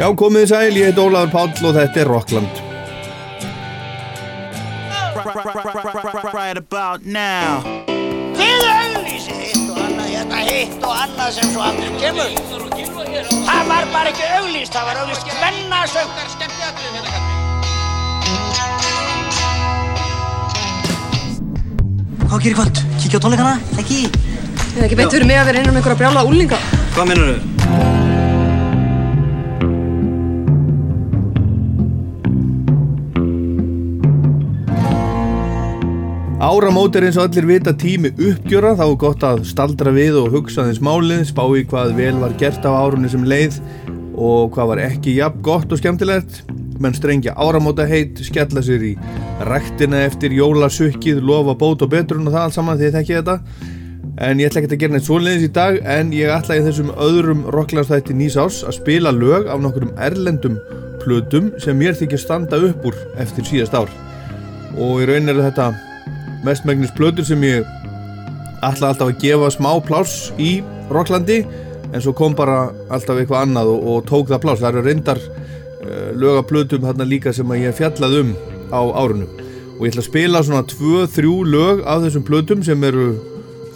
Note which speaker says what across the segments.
Speaker 1: Já, komið sæl, ég heit Ólaður Páll og þetta er Rockland.
Speaker 2: Right about now
Speaker 3: Þið auglýsið hitt og annað, hérna hitt og annað sem svo aldrei kemur. Það var bara ekki auglýst, það var auglýst hvennasöngar skemmtiatrið hérna kannski.
Speaker 4: Hvað gerir kvöld? Kíkja á tónleikana? Ekki?
Speaker 5: Ég hef ekki beint fyrir mig að vera innan um einhverja brjála úlinga.
Speaker 4: Hvað minnur þau?
Speaker 1: Áramót er eins og allir vita tími uppgjöra, þá er gott að staldra við og hugsa þess málið, spá í hvað vel var gert á árunni sem leið og hvað var ekki jafn gott og skemmtilegt, menn strengja áramóta heit, skella sér í rektina eftir jólasukkið, lofa bót og betrun og það allt saman því ég þekki þetta. En ég ætla ekki að gera neitt svoleiðis í dag en ég ætla í þessum öðrum rocklandstætti nýs ás að spila lög af nokkurum erlendum plötum sem mér þykir standa upp úr eftir síðast ár. Og í raun er þetta mestmægnis plötur sem ég ætla alltaf að gefa smá pláss í Rocklandi en svo kom bara alltaf eitthvað annað og, og tók það pláss. Það eru reyndar uh, löga plötum þarna líka sem ég fjallað um á árunum og ég ætla að spila svona 2-3 lög af þessum plötum sem eru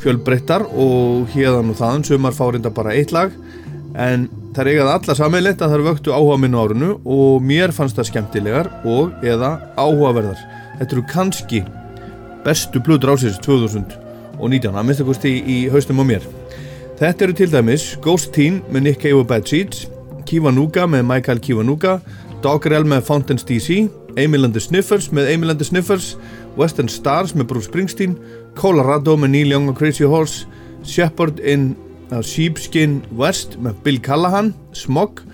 Speaker 1: fjölbreyttar og hérðan og þaðan sumar fá reynda bara eitt lag en það er eigað alla sammeilegt að það eru vöktu áhuga minn á árunu og mér fannst það skemmtilegar og eða áhugaverðar. Þetta eru kannski bestu plötur ásins 2019 að minnst að kosti í, í haustum á mér. Þetta eru til dæmis Ghost Teen með Nick Cave og Bad Seeds Kiwanuka með Michael Kiwanuka Doggerel með Fountains DC Emil and the Sniffers með Emil and the Sniffers Western Stars með Bruce Springsteen Colorado með Neil Young og Crazy Horse Shepherd in uh, Sheepskin West með Bill Callahan Smog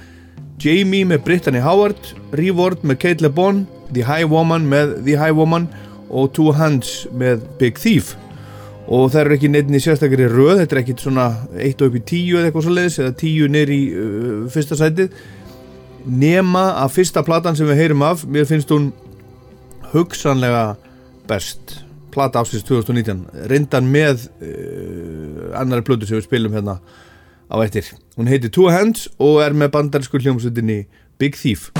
Speaker 1: Jamie með Brittany Howard Reward með Kate LeBon The High Woman með The High Woman og Two Hands með Big Thief. Og það eru ekki neitt í sérstakari röð þetta er ekkit svona 1 upp í 10 eða eitthvað svo leiðis eða 10 neyri í uh, fyrsta sætið. Nema að fyrsta platan sem við heyrum af mér finnst hún hugsanlega best. Plata ásins 2019 reyndan með uh, annari plötu sem við spilum hérna á eittir hún heitir Two Hands og er með bandarísku hljómsutinni Big Thief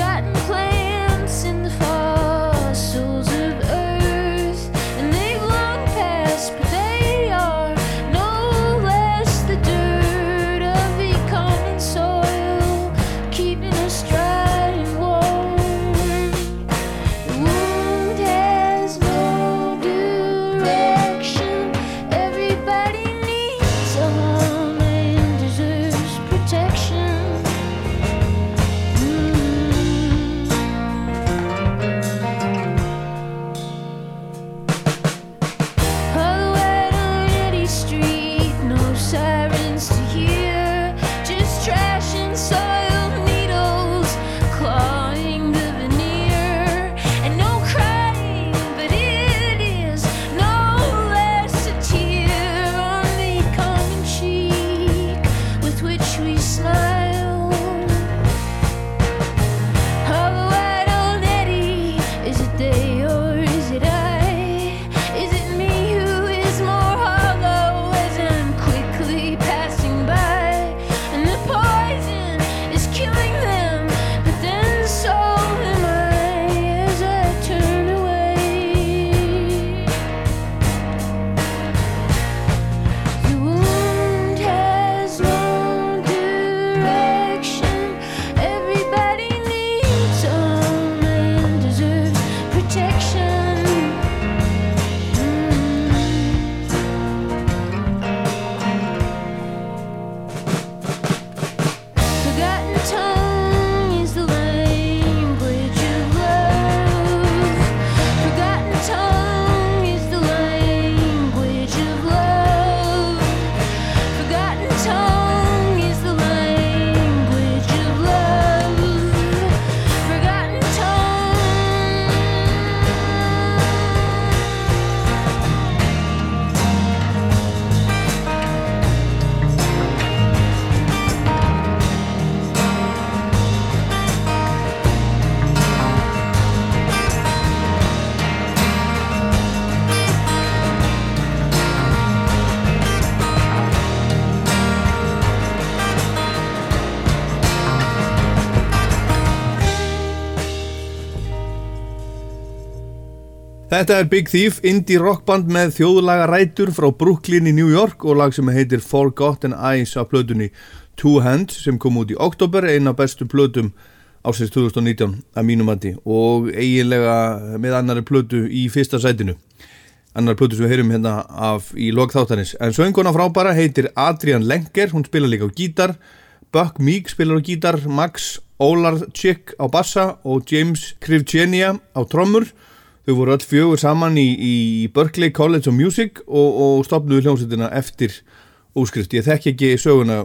Speaker 6: forgotten plants in the forest. Þetta er Big Thief, indie rockband með þjóðlaga rætur frá Brooklyn í New York og lag sem heitir Forgotten Eyes af plötunni Two Hands sem kom út í oktober, eina bestu plötum ásins 2019 að mínumandi og eiginlega með annari plötu í fyrsta sætinu. Annar plötu sem við heyrum hérna af í lokþáttanis. En sönguna frábæra heitir Adrian Lenker, hún spila líka á gítar, Buck Meek spilar á gítar, Max Olarczyk á bassa og James Krivchenia á trommur Þau voru öll fjögur saman í, í Berkeley College of Music og, og stopnuðu hljómsveitina eftir úskrift. Ég þekk ekki söguna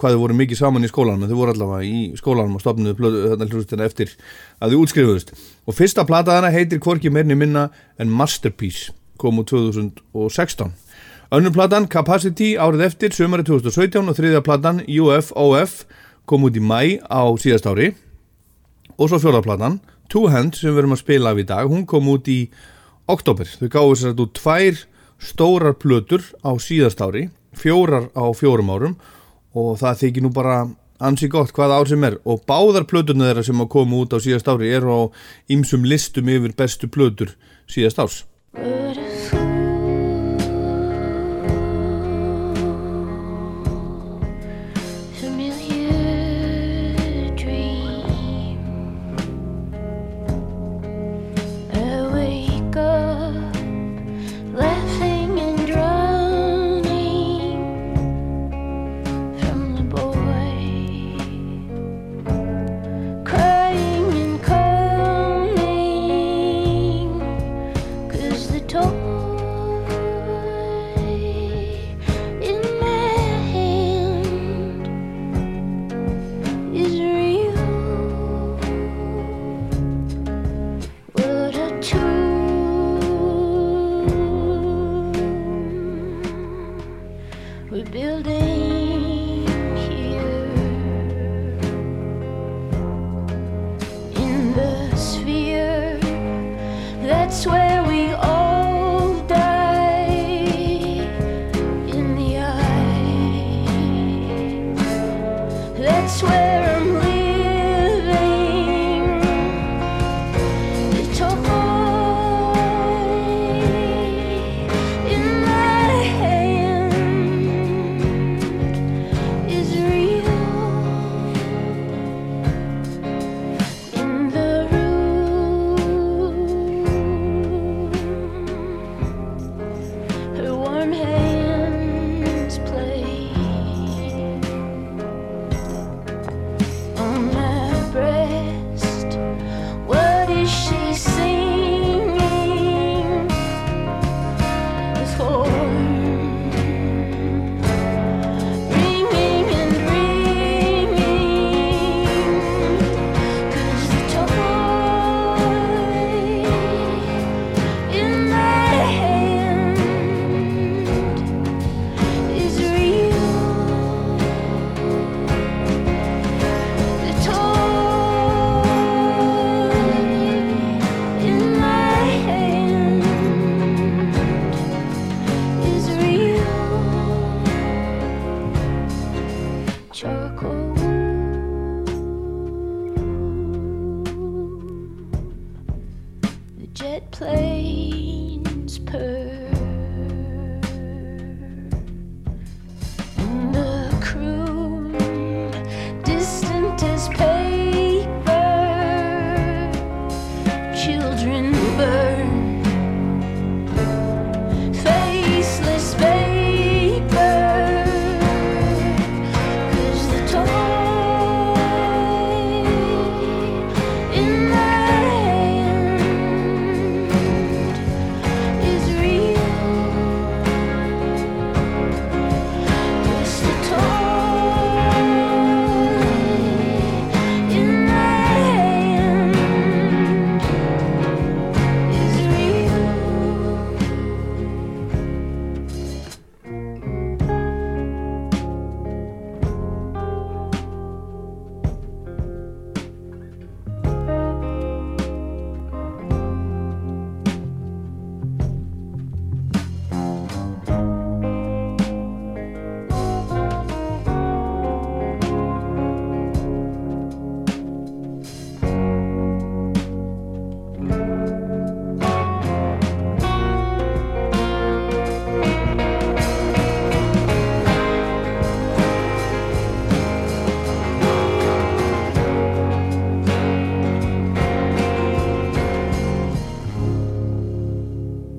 Speaker 6: hvað þau voru mikið saman í skólanum þau voru allavega í skólanum og stopnuðu hljómsveitina eftir að þau útskrifuðust. Og fyrsta plataðana heitir Kvorki meirni minna en Masterpiece kom úr 2016. Önnur platan Capacity árið eftir sömari 2017 og þriðja platan UFOF kom út í mæ á síðast ári og svo fjóraplatan Two Hands sem við erum að spila af í dag hún kom út í oktober þau gáðu sér að þú tvær stórar plötur á síðast ári fjórar á fjórum árum og það þykir nú bara ansi gott hvað ár sem er. Og báðar plöturna þeirra sem að koma út á síðast ári eru á ýmsum listum yfir bestu plötur síðast árs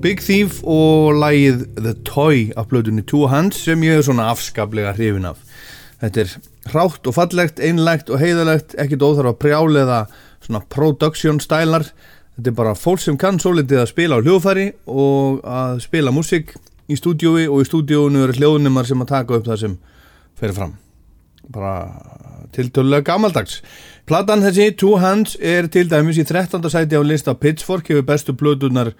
Speaker 1: Big Thief og lagið The Toy af blöðunni Two Hands sem ég er svona afskaplega hrifin af. Þetta er hrátt og fallegt, einlegt og heiðalegt, ekkit óþarf að prjálega svona production stælar. Þetta er bara fólk sem kann svo litið að spila á hljóðfæri og að spila músík í stúdiói og í stúdióinu eru hljóðnumar sem að taka upp það sem fer fram. Bara tiltölulega gamaldags. Platan þessi, Two Hands, er til dæmis í 13. sæti á lista Pitchfork hefur bestu blöðunar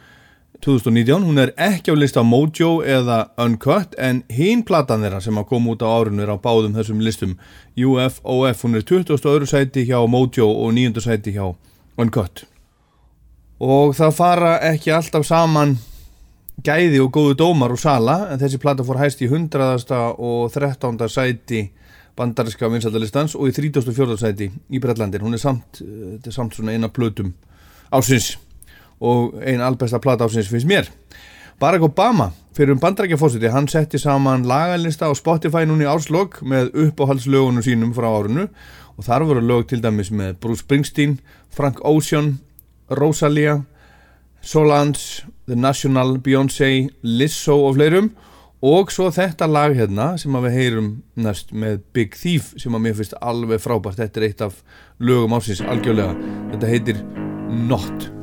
Speaker 1: 2019. Hún er ekki á lista Mojo eða Uncut en hinn platan þeirra sem að koma út á árunum er á báðum þessum listum UFOF. Hún er 20. öðru sæti hjá Mojo og 9. sæti hjá Uncut. Og það fara ekki alltaf saman gæði og góðu dómar og sala en þessi plata fór hæst í 100. og 13. sæti bandariska vinsaldalistans og í 34. sæti í Breitlandin. Hún er samt, eh, er samt svona eina plötum ásins og eina albesta plata ásins finnst mér. Barack Obama, fyrir um bandarækjafósiti, hann setti saman lagalista á Spotify núni árslokk með uppáhaldslögunum sínum frá árunu og þar voru lög til dæmis með Bruce Springsteen, Frank Ocean, Rosalia, Solange, The National, Beyoncé, Lizzo og fleirum. Og svo þetta lag hérna sem við heyrum næst með Big Thief sem að mér finnst alveg frábært. Þetta er eitt af lögum ásins algjörlega. Þetta heitir Not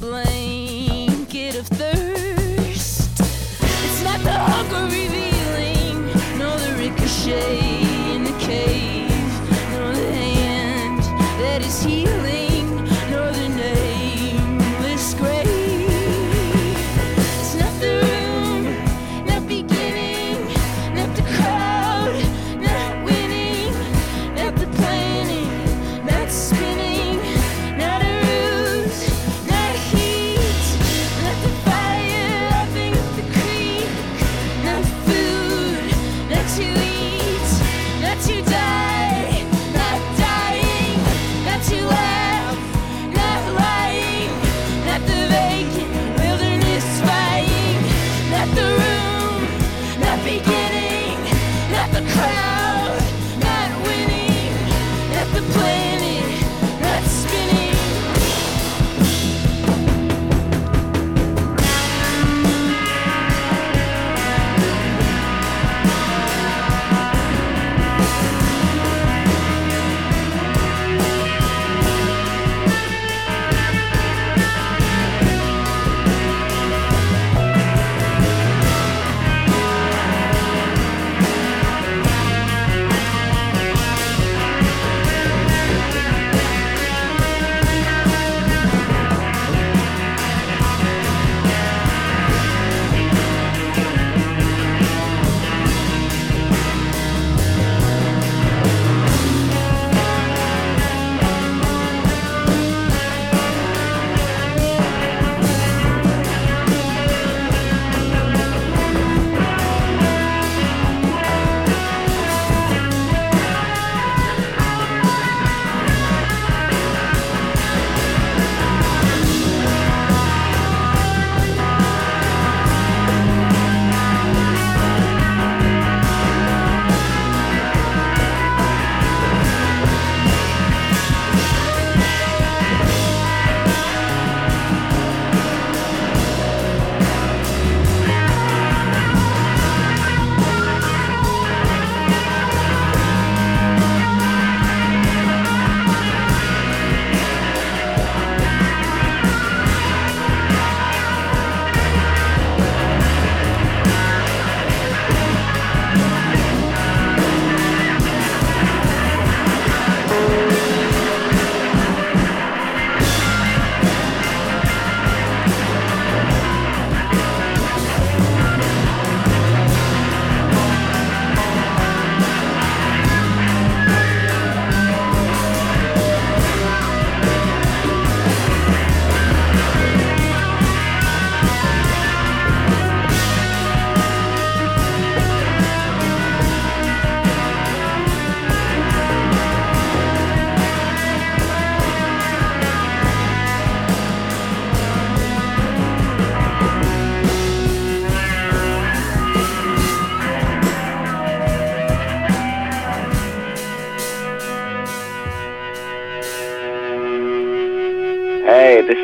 Speaker 6: with a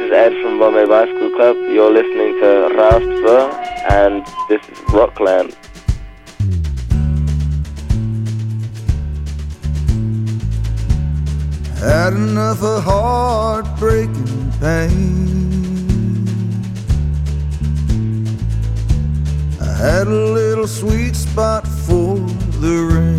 Speaker 6: is
Speaker 7: Ed from Bombay Bicycle Club. You're listening to Rastver, and this is Rockland.
Speaker 8: Had enough of heartbreaking pain. I had a little sweet spot for the rain.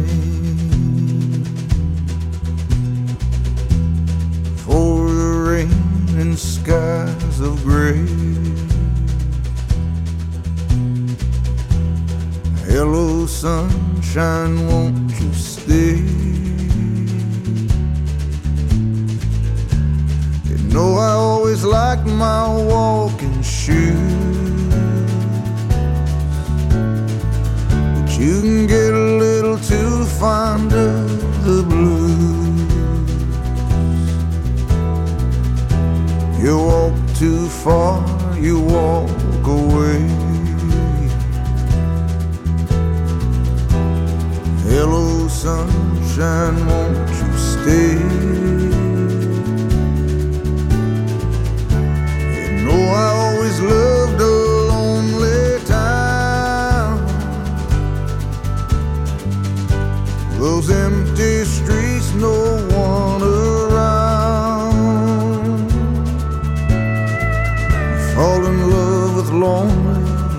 Speaker 8: Skies of gray. Hello, sunshine, won't you stay? You know I always like my walking shoes, but you can get a little too fond of the blues. You walk too far, you walk away. Hello, sunshine, won't you stay? You know I always loved a lonely town. Those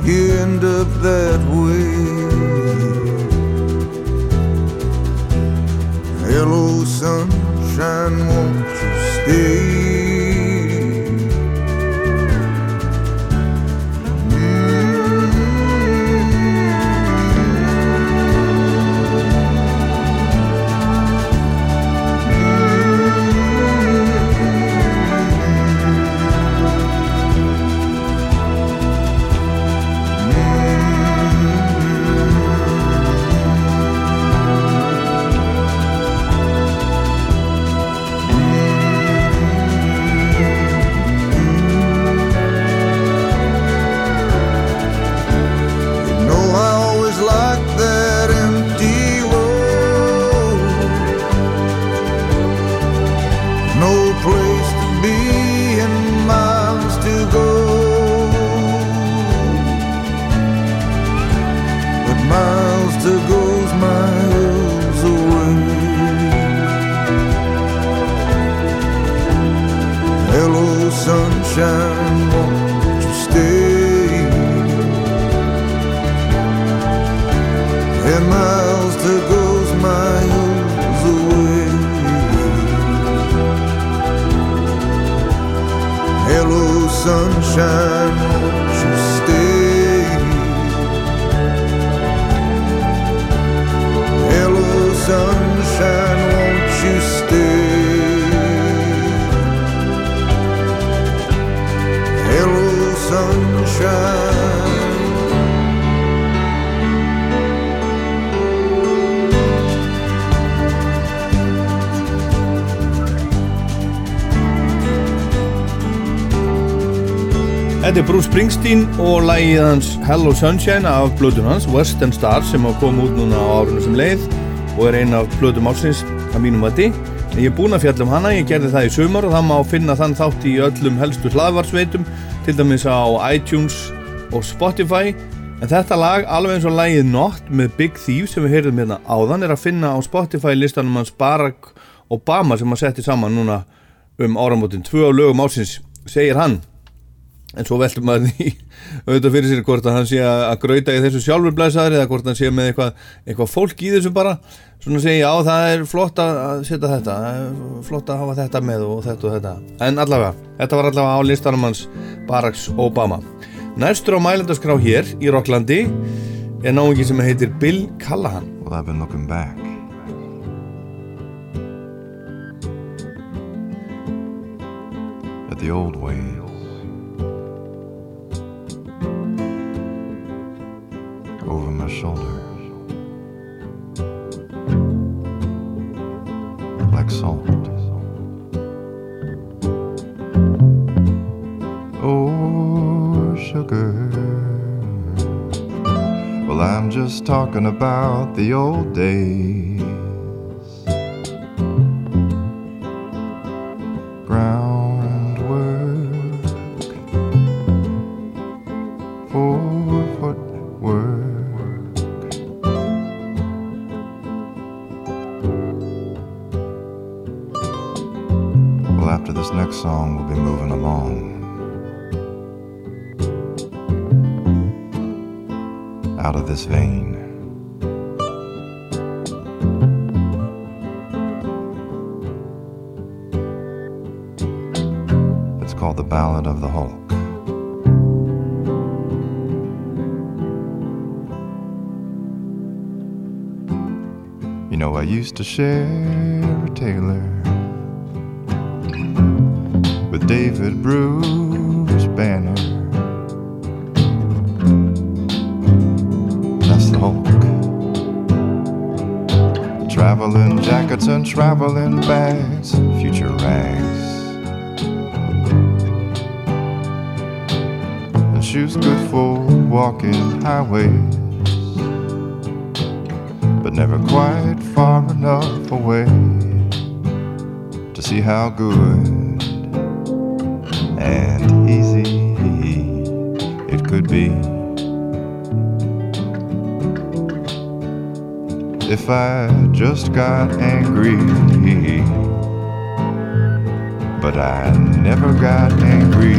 Speaker 8: you end up that way. Hello, sunshine, won't you stay?
Speaker 1: Springsteen og lægið hans Hello Sunshine af blöðun hans Western Stars sem á koma út núna á árunum sem leið og er ein af blöðum ásins að mínum vati. En ég er búinn að fjalla um hana, ég gerði það í sumar og það má finna þann þátt í öllum helstu hlaðvarsveitum til dæmis á iTunes og Spotify en þetta lag, alveg eins og lagið Not með Big Thief sem við heyrðum hérna áðan er að finna á Spotify listanum hans Barack Obama sem að setti saman núna um áramótin tvö lögum ásins, segir hann en svo veldur maður því auðvitað fyrir sér hvort að hann sé að grauta í þessu sjálfur blæsaður eða hvort hann sé með eitthvað, eitthvað fólk í þessu bara svona segja já það er flott að setja þetta flott að hafa þetta með og þetta og þetta en allavega, þetta var allavega á listanum hans Barack Obama næstur á mælendaskrá hér í Rocklandi er náungi sem heitir Bill Callahan
Speaker 9: Well, I've been looking back. At the old ways. Over my shoulder. Like salt. Oh, sugar. Well, I'm just talking about the old days. Song, we'll be moving along. Out of this vein. It's called The Ballad of the Hulk. You know, I used to share a tailor David Bruce Banner. That's the Hulk. Traveling jackets and traveling bags, future rags. And shoes good for walking highways but never quite far enough away to see how good I just got angry, but I never got angry.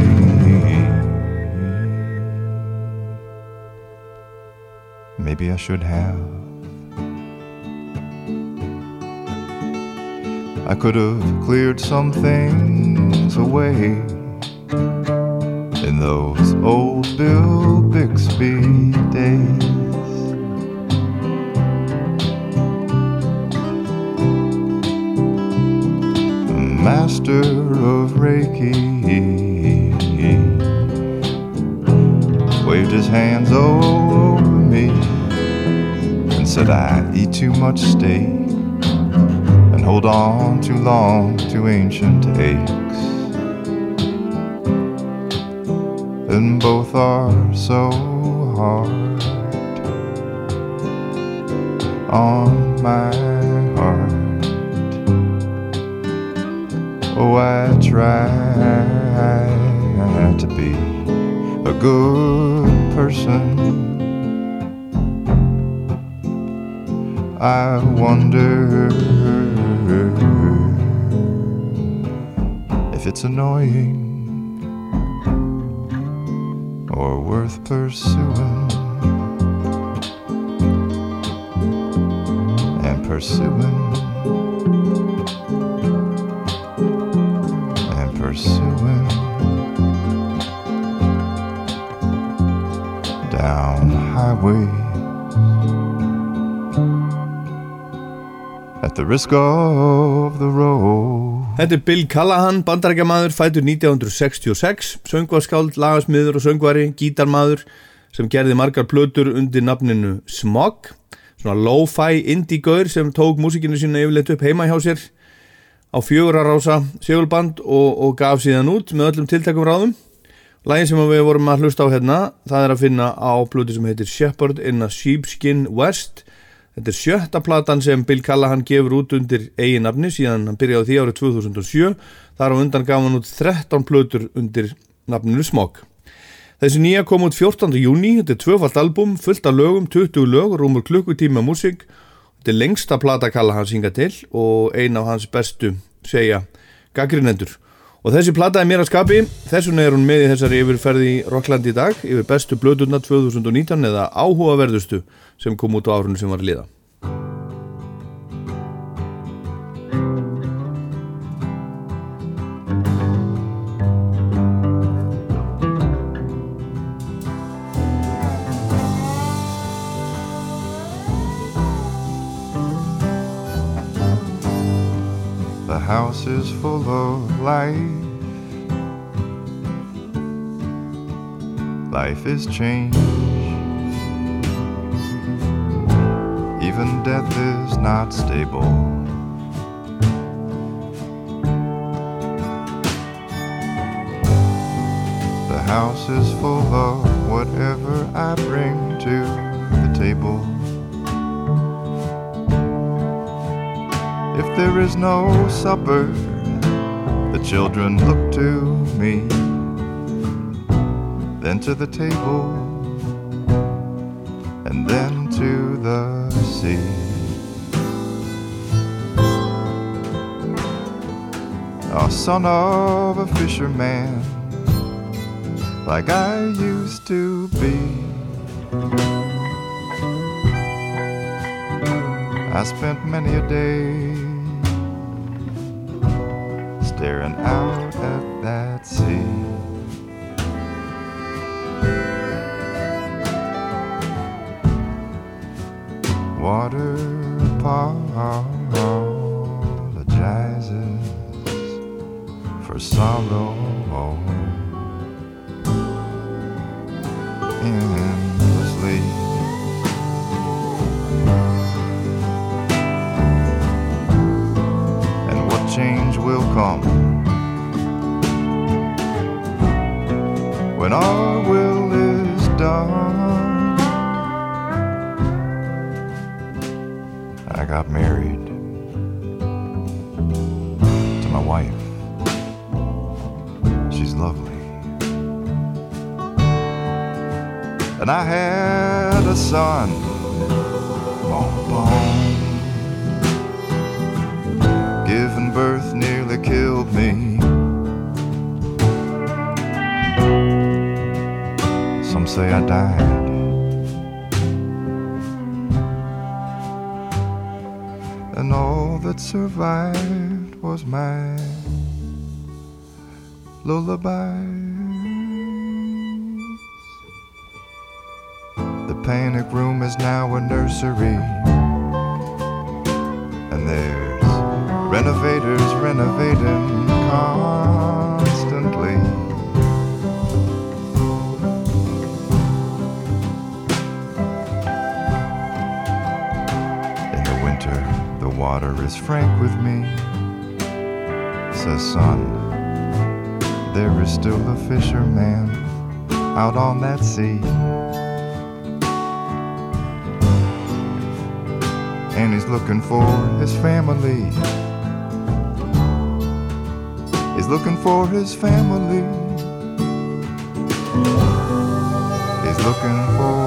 Speaker 9: Maybe I should have. I could have cleared some things away stay and hold on too long to ancient age. Risk of the road.
Speaker 1: Þetta er Bill Callahan, bandarækjamaður, fætur 1966, söngvaskáld, lagasmiður og söngvari, gítarmaður sem gerði margar plötur undir nafninu Smog, svona lo-fi indie-gaur sem tók músikinu sína yfirleitt upp heima hjá sér á fjögurarása segulband og, og gaf síðan út með öllum tiltakum ráðum. Lægin sem við vorum að hlusta á hérna, það er að finna á plötu sem heitir Shepherd in a Sheepskin West Þetta er sjötta platan sem Bill Callahan gefur út undir eigin nafni síðan hann byrjaði því árið 2007 þar á undan gaf hann út 13 plötur undir nafninu Smog. Þessi nýja kom út 14. júni þetta er tvöfalt album, fullt af lögum 20 lög, rúmur klukkutíma músík. Þetta er lengsta plata Callahan synga til og ein af hans bestu segja gaggrinendur og þessi plata er mér að skapi. Þessuna er hún með í þessari yfirferði í Rockland í dag yfir bestu blöðuna 2019 eða áhugaverðustu sem kom út á árunum sem var liða
Speaker 9: house is full of life. Life is change. Even death is not stable. The house is full of whatever I bring to the table. If there is no supper, the children look to me, then to the table, and then to the sea. a son of a fisherman, like I used to be. I spent many a day staring out at that sea. Water apologizes for sorrow endlessly. Come when our will is done? I got married to my wife. She's lovely. And I had a son. Boom, boom. Giving birth nearly me. Some say I died. And all that survived was my lullaby. The panic room is now a nursery. And there's renovators renovating constantly. In the winter, the water is frank with me. Says, son, there is still a fisherman out on that sea. And he's looking for his family. Looking for his family. He's looking for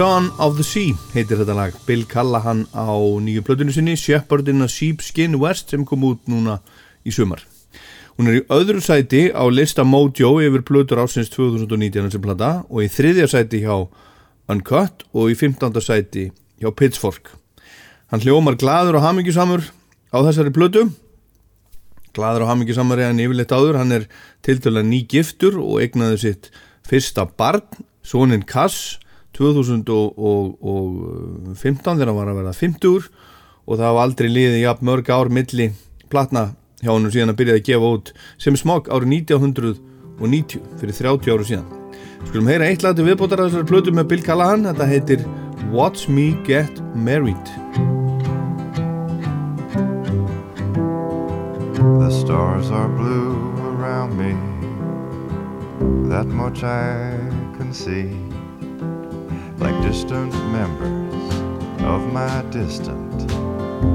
Speaker 9: Son of the Sea
Speaker 1: heitir þetta lag. Bill Callahan á nýju plötunni sinni Shepherd in a Sheepskin West sem kom út núna í sumar. Hún er í öðru sæti á lista Mojo yfir plötur ásins 2019 sem plata og í þriðja sæti hjá Uncut og í 15. sæti hjá Pitchfork. Hann hljómar gladur og hamingjusamur á þessari plötu. Gladur og hamingjusamur er hann yfirleitt áður. Hann er til dæla nýgiftur og egnaði sitt fyrsta barn sonin Cass 2015 þegar hann var að verða 50 og það hafa aldrei liðið jafn mörg ár milli platna hjá hann síðan að byrjaði að gefa út sem smokk árið 1990 fyrir 30 áru síðan Skulum heyra eitt lati viðbótar að þessari plötu með Bill Callahan þetta heitir Watch Me Get Married
Speaker 9: The stars are blue around me. That much I can see. Like distant members of my distant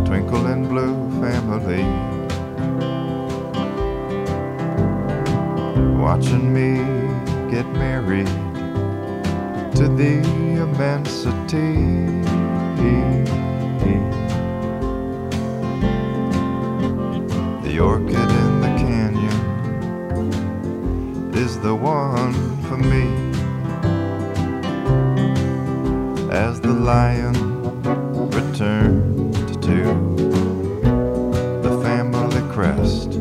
Speaker 9: twinkling blue family. Watching me get married to the immensity. The orchid in the canyon is the one for me. As the lion returned to the family crest,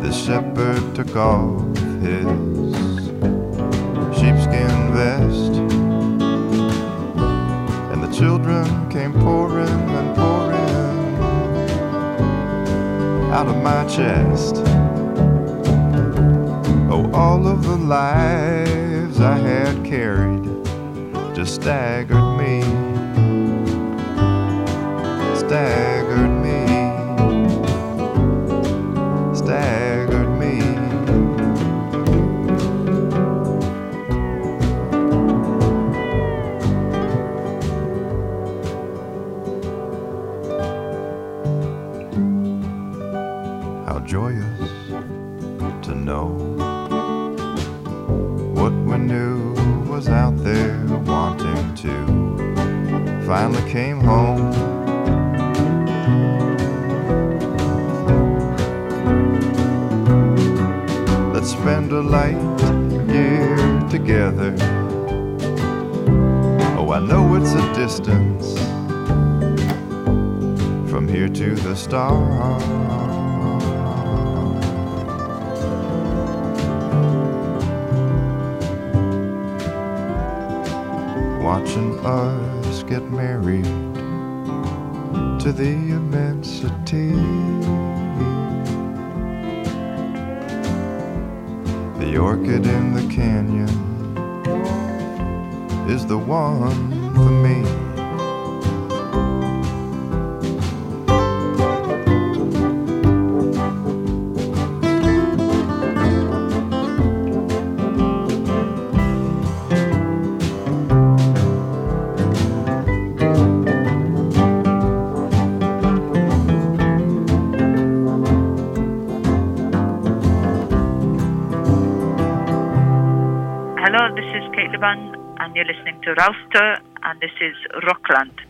Speaker 9: the shepherd took off his sheepskin vest, and the children came pouring and pouring out of my chest. Oh, all of the lives I had carried just staggered me, staggered came home. Let's spend a light year together. Oh, I know it's a distance from here to the stars. Watching us get married to the immensity. The orchid in the canyon is the one
Speaker 10: you're listening to Rouster, and this is Rockland.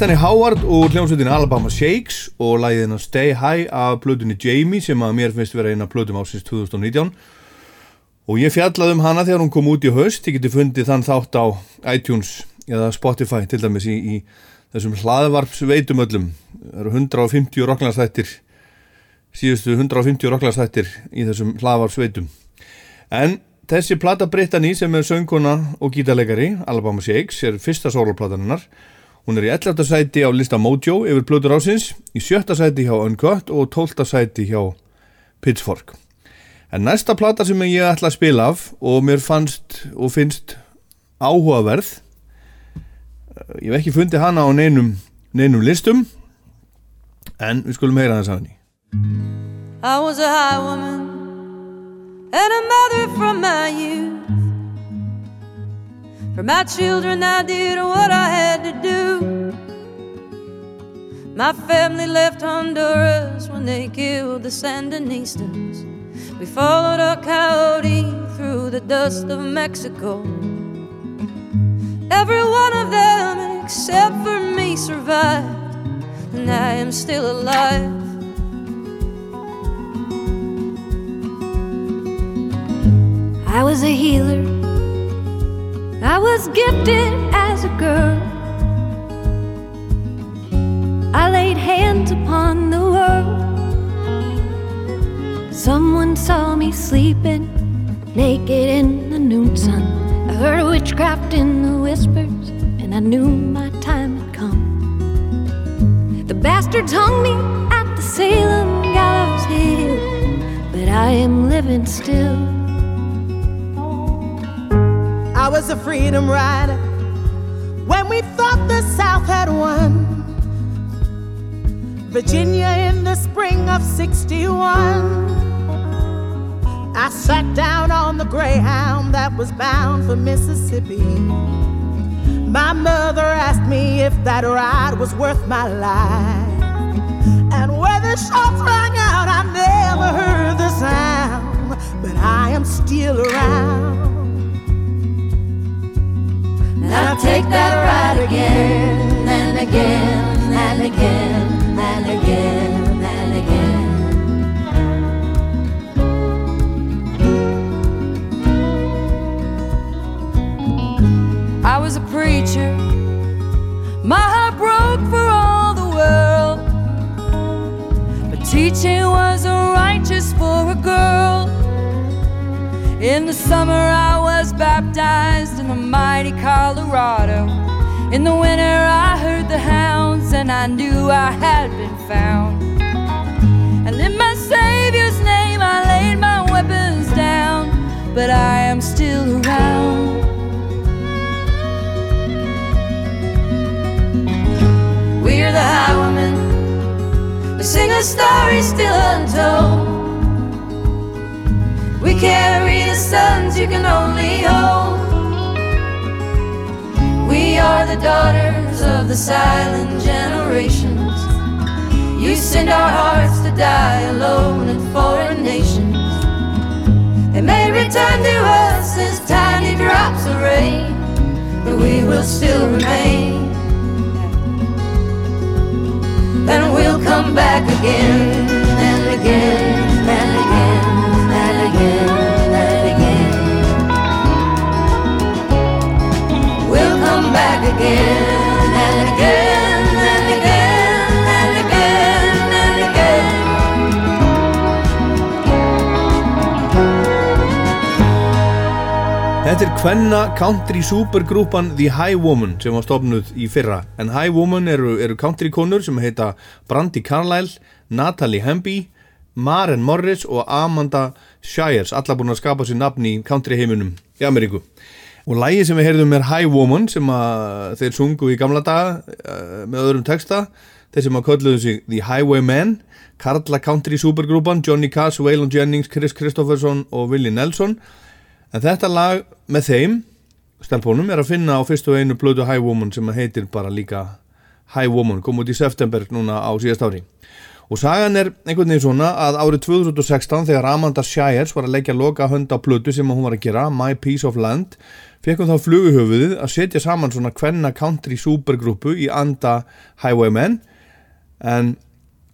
Speaker 1: Brittany Howard og hljómsveitin Alabama Shakes og lagið hennar Stay High af plötunni Jamie sem að mér finnst vera eina plötum ásins 2019 og ég fjallaði um hana þegar hún kom út í haust. Ég geti fundið þann þátt á iTunes eða Spotify til dæmis í, í þessum hlaðvarpsveitum öllum. Það eru 150 rocklandsþættir síðustu 150 rocklandsþættir í þessum hlaðvarpsveitum. En þessi plata Brittany sem er söngkona og gítarleikari Alabama Shakes er fyrsta soloplatan hennar Hún er í 11. sæti á lista Mojo yfir plötur ásins, í 7. sæti hjá Uncut og 12. sæti hjá Pitchfork. En næsta plata sem ég ætla að spila af og mér fannst og finnst áhugaverð eh, ég hef ekki fundið hana á neinum, neinum listum en við skulum heyra þess að henni
Speaker 11: I was a high woman and a mother from my youth. For my children, I did what I had to do. My family left Honduras when they killed the Sandinistas. We followed a coyote through the dust of Mexico. Every one of them, except for me, survived, and I am still alive. I was a healer. I was gifted as a girl. I laid hands upon the world. Someone saw me sleeping naked in the noon sun. I heard witchcraft in the whispers, and I knew my time had come. The bastards hung me at the Salem gallows hill, but I am living still.
Speaker 12: I was a freedom rider when we thought the South had won. Virginia in the spring of 61. I sat down on the Greyhound that was bound for Mississippi. My mother asked me if that ride was worth my life. And when the shots rang out, I never heard the sound, but I am still around.
Speaker 11: I'll take that ride again and again and again and again and again. I was a preacher. My heart broke for all the world. But teaching was righteous for a girl. In the summer, I was baptized in the mighty Colorado. In the winter, I heard the hounds, and I knew I had been found. And in my Savior's name, I laid my weapons down, but I am still around. We're the highwaymen. We sing a story still untold. We carry the sons you can only hold. We are the daughters of the silent generations. You send our hearts to die alone in foreign nations. They may return to us as tiny drops of rain, but we will still remain. And we'll come back again and again and again
Speaker 1: Þetta er kvenna country supergrúpan The High Woman sem var stofnuð í fyrra. En High Woman eru, eru country konur sem heita Brandi Carlyle, Natalie Hemby Maren Morris og Amanda Shires allar búin að skapa sér nafn í country heiminum í Ameríku. Og lægi sem við heyrðum er High Woman sem þeir sungu í gamla daga uh, með öðrum texta. Þeir sem að kölluðu sig The Highwaymen Karla country supergrúpan Johnny Cass, Waylon Jennings, Chris Kristofferson og Willie Nelson. En þetta lag með þeim stelpunum er að finna á fyrstu einu blödu High Woman sem heitir bara líka High Woman, kom út í september núna á síðast ári. Og sagan er einhvern veginn svona að árið 2016 þegar Amanda Shires var að leggja loka hönd á blödu sem hún var að gera, My Piece of Land, fekk hún þá fluguhöfuðið að setja saman svona kvenna country supergrúpu í anda Highwaymen. En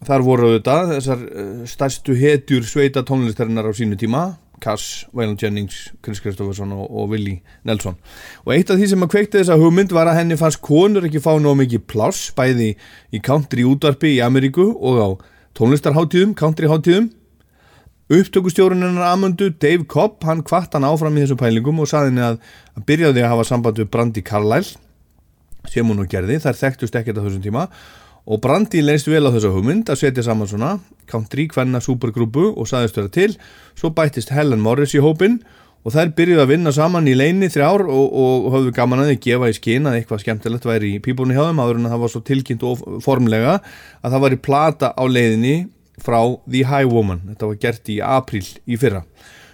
Speaker 1: þar voru þetta þessar eh, stærstu hetjur sveita tónlistarinnar á sínu tíma Cass, Waylon Jennings, Chris Kristofferson og, og Willie Nelson. Og eitt af því sem að kveikti þessa hugmynd var að henni fannst konur ekki fá nóg mikið pláss bæði í country útvarpi í Ameríku og á tónlistarháttíðum, countryháttíðum upptökustjóruninn Amundu, Dave Cobb, hann kvart hann áfram í þessu pælingum og saði henni að, að byrjaði að hafa samband við Brandi Carlyle sem hún nú gerði, þær þekktust ekkert á þessum tíma og Brandi leist vel á þessa hugmynd að setja saman svona country kvenna supergrúpu og saðist vera til. Svo bættist Helen Morris í hópin og þær byrjuði að vinna saman í leini þrjár og, og höfðu gaman að þið gefa í skinn að eitthvað skemmtilegt væri í pípunni hjá þeim áður en að það var svo tilkynnt og formlega að það var í plata á leiðinni frá The High Woman. Þetta var gert í april í fyrra.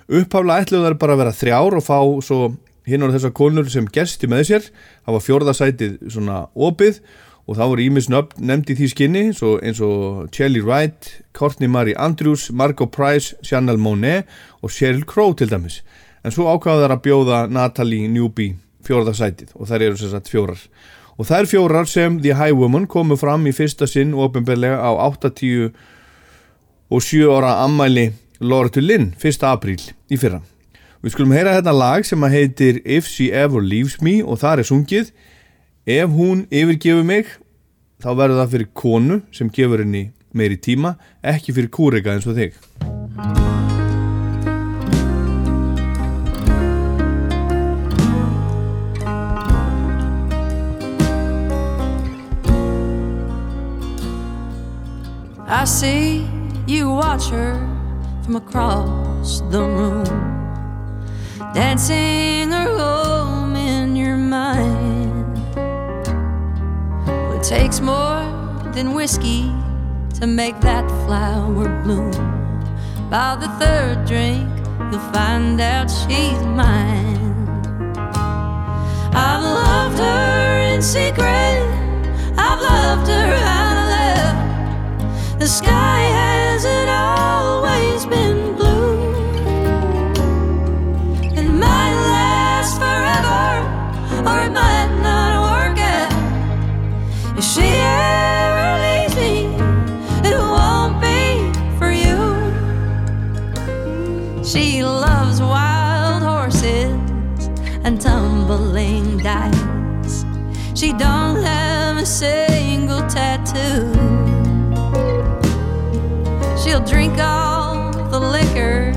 Speaker 1: Upphaflega ætluðu þær bara að vera þrjár og fá svo hinn og þessar konur sem gersti með sér. Það var fjórðasætið svona opið og þá voru ímis nefnd í því skinni eins og Shelley Wright, Courtney Marie Andrews, Margot Price, Chanel Monet og Sheryl Crow til dæmis. En svo ákvaðu þær að bjóða Natalie Newby fjórðasætið og þær eru sem sagt fjórar. Og þær fjórar sem The High Woman komu fram í fyrsta sinn ofinbeglega á 80 og 7 ára ammæli Loretta Lynn 1. apríl í fyrra. Við skulum heyra þetta lag sem að heitir If She Ever Leaves Me og það er sungið ef hún yfirgefur mig þá verður það fyrir konu sem gefur henni meiri tíma ekki fyrir kúrega eins og þig.
Speaker 11: I see you watch her from across the room, dancing her home Takes more than whiskey to make that flower bloom. By the third drink, you'll find out she's mine. I've loved her in secret, I've loved her out of love. The sky She don't have a single tattoo. She'll drink all the liquor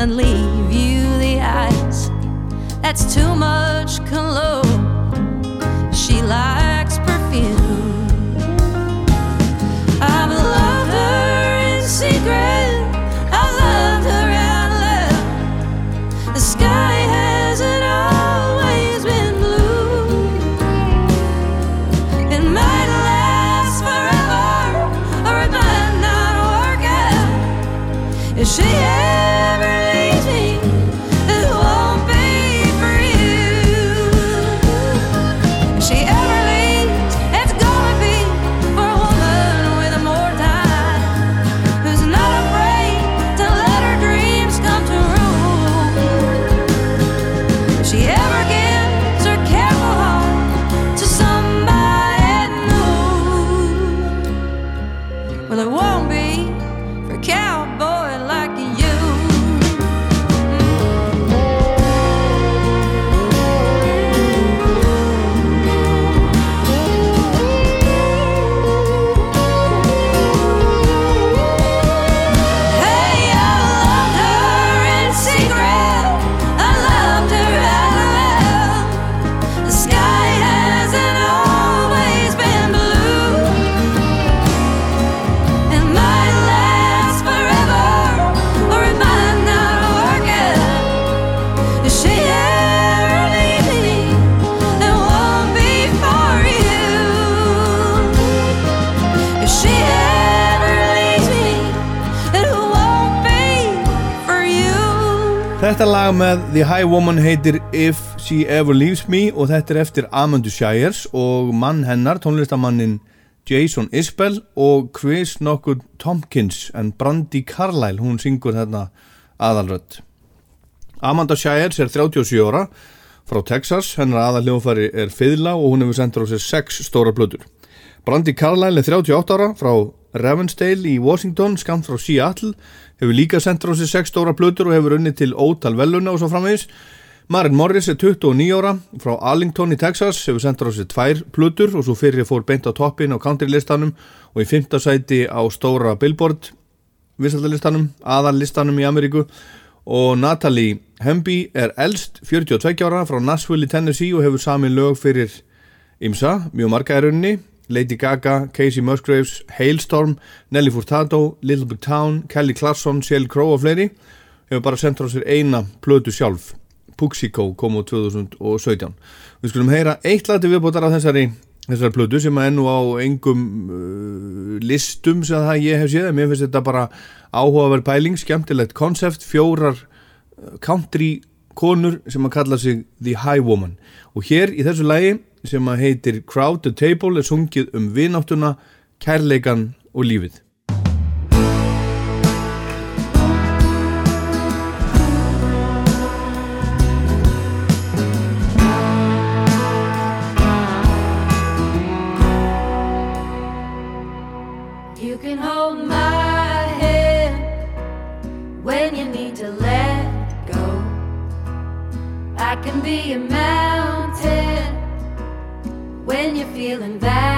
Speaker 11: and leave you the ice. That's too much cologne. She likes
Speaker 1: lag með The High Woman heitir If She Ever Leaves Me og þetta er eftir Amandu Shires og mann hennar, tónlistamannin Jason Isbell og Chris nokkuð Tompkins en Brandi Carlyle, hún syngur þarna aðalrödd. Amanda Shires er 37 ára frá Texas, hennar aðalhljófari er fiðla og hún hefur sendur á sér 6 stóra blöður. Brandi Carlyle er 38 ára frá Ravensdale í Washington, skamt frá Seattle, hefur líka sendur á sér 6 stóra blöður og hefur unnið til ótal veluna og svo framvegis. Marin Morris er 29 ára frá Arlington í Texas, hefur sendur á sér 2 blöður og svo fyrir fór beint á toppin á countrylistanum og í 5. sæti á stóra Billboard vissaldalistanum, aðallistanum í Ameríku og Natalie Hemby er elst 42 ára frá Nashville í Tennessee og hefur sami lög fyrir Imsa, mjög marga er unni Lady Gaga, Casey Musgraves, Hailstorm, Nelly Furtado, Little Big Town, Kelly Clarkson, Sheryl Crow og fleiri hefur bara sendt frá sér eina plötu sjálf Puxico kom á 2017 Við skulum heyra eitt lati viðbótar af þessari, þessari plötu sem er nú á engum uh, listum sem það ég hef séð. Mér finnst þetta bara áhugaverð pæling, skemmtilegt konsept, fjórar uh, country konur sem að kalla sig The High Woman og hér í þessu lagi sem heitir Crowd the Table er sungið um vináttuna, kærleikan og lífið
Speaker 11: feeling valley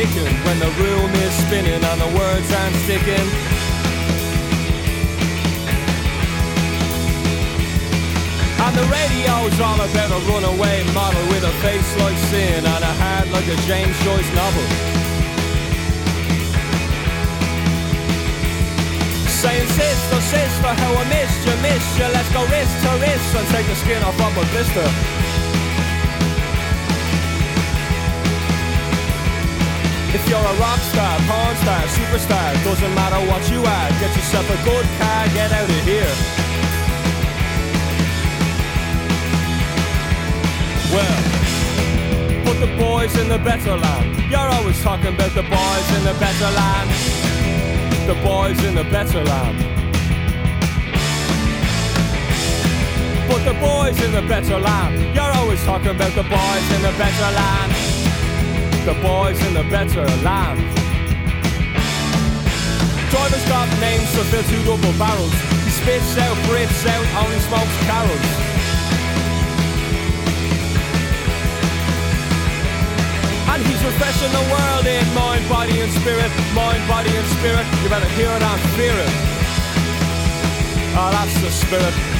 Speaker 13: kicking when the room is spinning and the words aren't sticking. And the radio's all about a runaway model with a face like sin and a heart like a James Joyce novel. Saying, sister, sister, how I missed you, miss you. Let's go wrist to wrist and take the skin off of a blister. If you're a rock star, porn star, superstar, doesn't matter what you are, get yourself a good car, get out of here. Well, put the boys in the better land. You're always talking about the boys in the better land. The boys in the better land. Put the boys in the better land. You're always talking about the boys in the better land. The boys in the better land. Driver's got names to fill two double barrels. He spits out, breathes out, only smokes carols. And he's refreshing the world in mind, body and spirit. Mind, body and spirit. You better hear it and fear it. Oh, that's the spirit.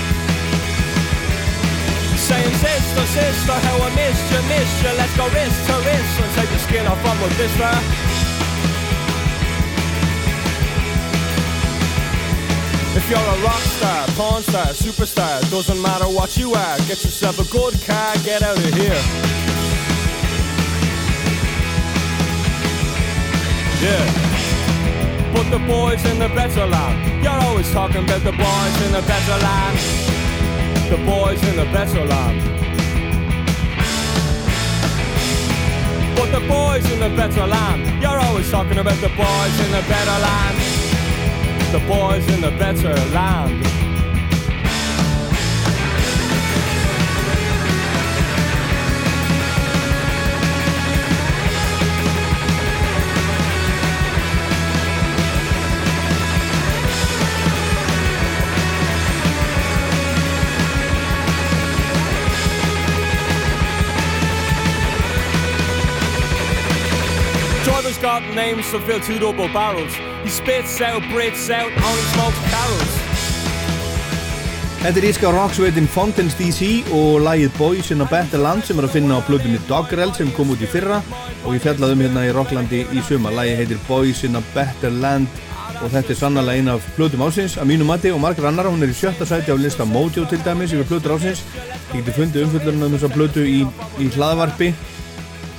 Speaker 13: Saying sister, sister, how I missed you, missed you. Let's go wrist to wrist and take the skin off from with this there. If you're a rock star, porn star, superstar, doesn't matter what you are, get yourself a good car, get out of here. Yeah. Put the boys in the better land. You're always talking about the boys in the better land. The boys in the better land. Put the boys in the better land. You're always talking about the boys in the better land. The boys in the better land. Got names to fill two double barrels. He spits out, breathes out, only smokes carols.
Speaker 1: Þetta er íska rocksveitin Fountains DC og lagið Boys in a Better Land sem er að finna á plötunni Doggerel sem kom út í fyrra og ég fjallaði um hérna í Rocklandi í suma. Lagið heitir Boys in a Better Land og þetta er sannlega eina af plötum ásins að mínu mati og margar annar. Hún er í sjötta sæti á lista Mojo til dæmis yfir plötur ásins. Ég geti fundið umfyllurinn um þessa plötu í, í hlaðvarpi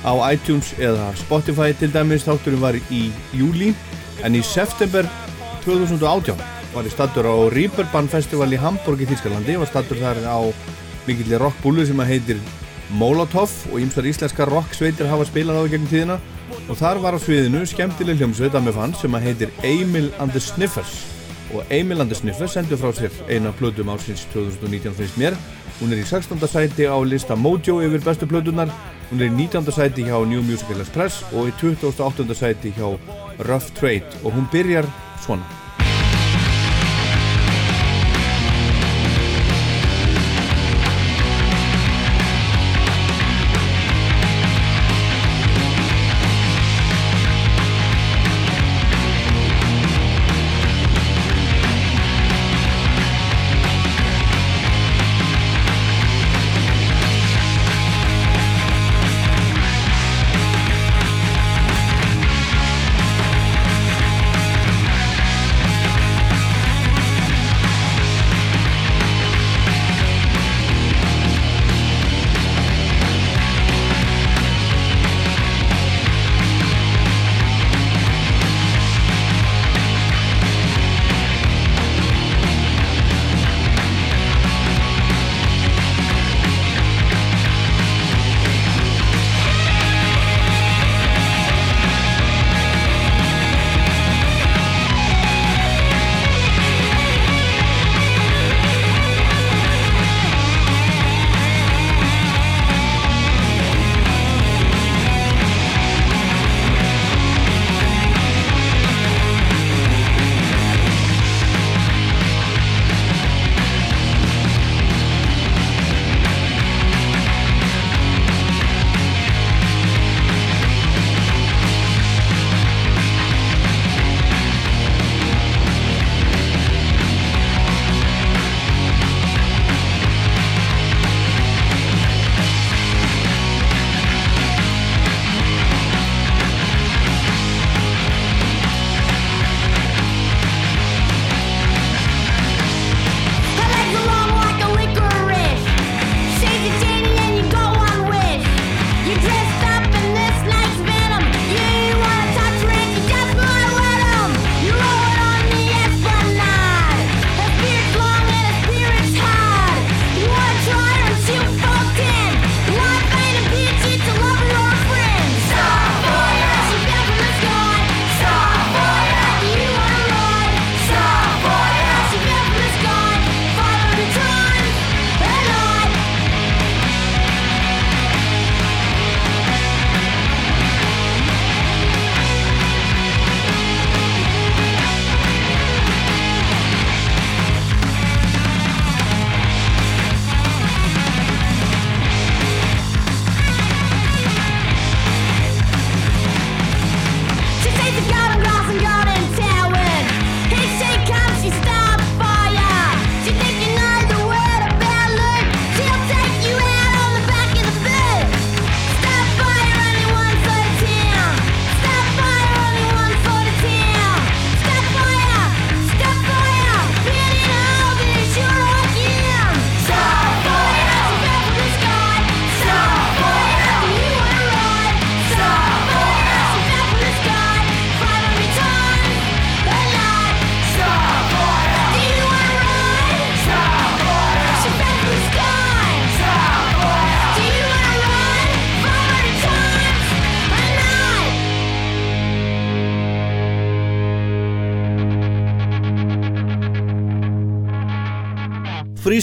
Speaker 1: á iTunes eða Spotify. Til dæmis. Þátturinn var í júli en í september 2018 var ég stattur á Reeperbahn Festival í Hamburg í Þýskalandi. Var stattur þar á mikillir rockbúlu sem að heitir Molotov og ýmsar íslenska rocksveitir hafa spilað á gegnum tíðina. Og þar var á sviðinu skemmtileg hljómsveit að með fann sem að heitir Emil and the Sniffers og Emil and the Sniffers sendur frá sér eina plötum ásins 2019 finnst mér hún er í 16. sæti á lista Mojo yfir bestu plötunar hún er í 19. sæti hjá New Musical Express og í 28. sæti hjá Rough Trade og hún byrjar svona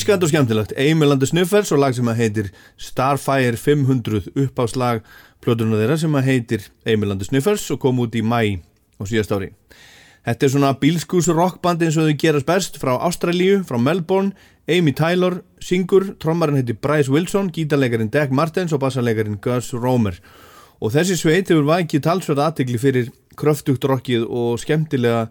Speaker 14: Frískand og skemmtilegt, Eimilandi Snuffers og lag sem að heitir Starfire 500 uppáslag plötuna þeirra sem að heitir Eimilandi Snuffers og kom út í mæ á síðast ári. Þetta er svona bílskús rockband eins og þau gerast best frá Ástralíu, frá Melbourne, Amy Tyler, syngur, trommarinn heitir Bryce Wilson, gítarleikarin Dag Martens og bassarleikarin Gus Romer. Og þessi sveit hefur vakið talsverð aðtegli fyrir kröftugt rockið og skemmtilega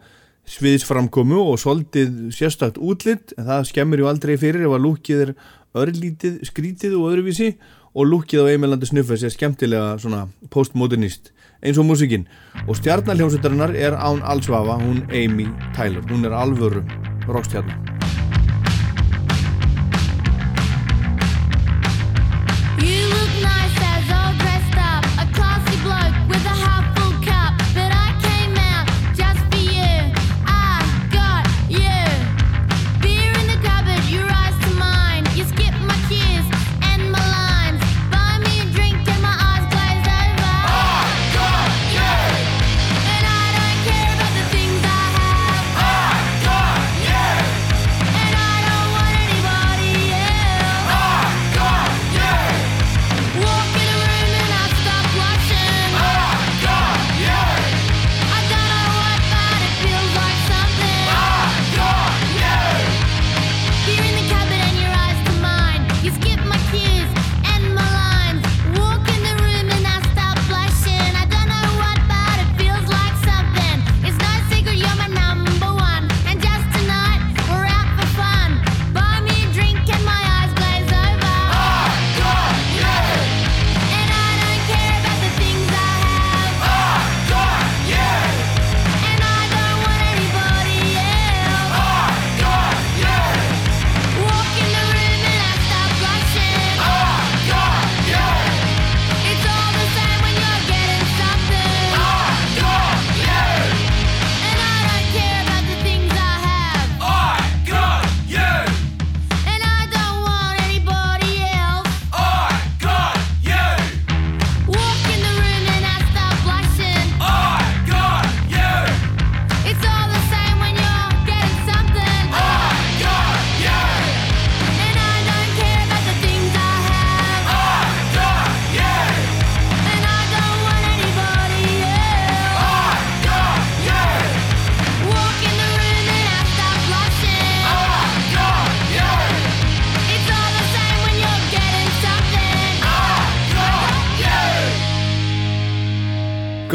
Speaker 14: sviðisframkomu og soldið sérstakt útlitt en það skemmir ju aldrei fyrir ef að lúkið er örlítið skrítið og öðruvísi og lúkið á Eimilandi Snuffers er skemmtilega svona postmodernist eins og músikinn og stjarnaljónsutarinnar er án allsvafa hún Amy Tyler, hún er alvöru rockstjarnar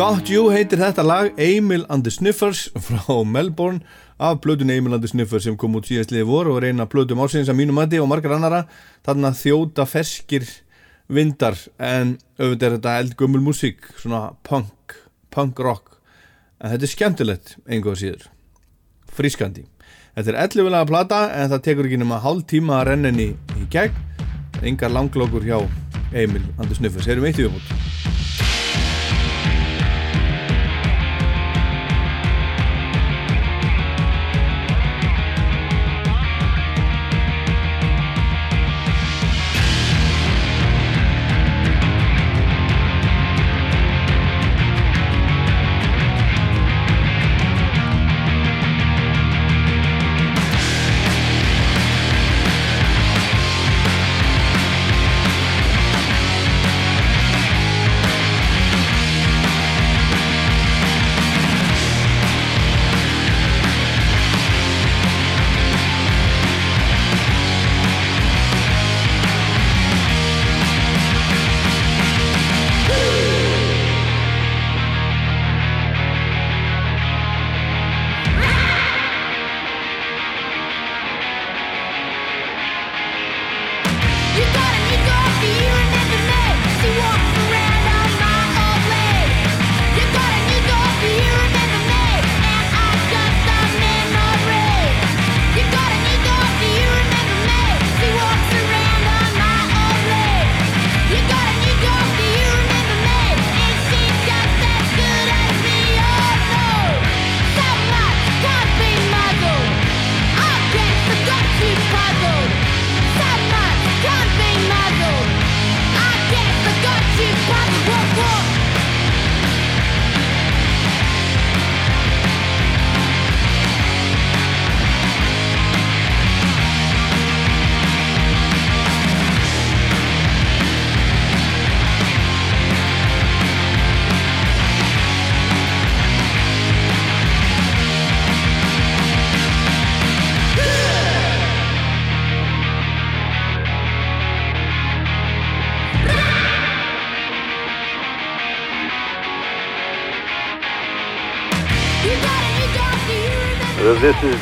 Speaker 1: Got You
Speaker 14: heitir þetta lag Emil and the Sniffers frá Melbourne. Af blöðun Emil and the Sniffers sem kom út síðastliði voru og reyna blöðum ásins að mínu mati og margar annara þarna þjóta ferskir vindar en auðvitað er þetta eldgömmul músík svona punk, punk rock. En þetta er skemmtilegt einhvað síður. Frískandi. Þetta er 11 laga plata en það tekur ekki nema hálf tíma að renna henni í gegn. Engar langlokkur hjá Emil and the Sniffers, erum eitt í umhút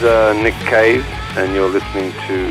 Speaker 15: Uh, Nick Cave, and you're listening to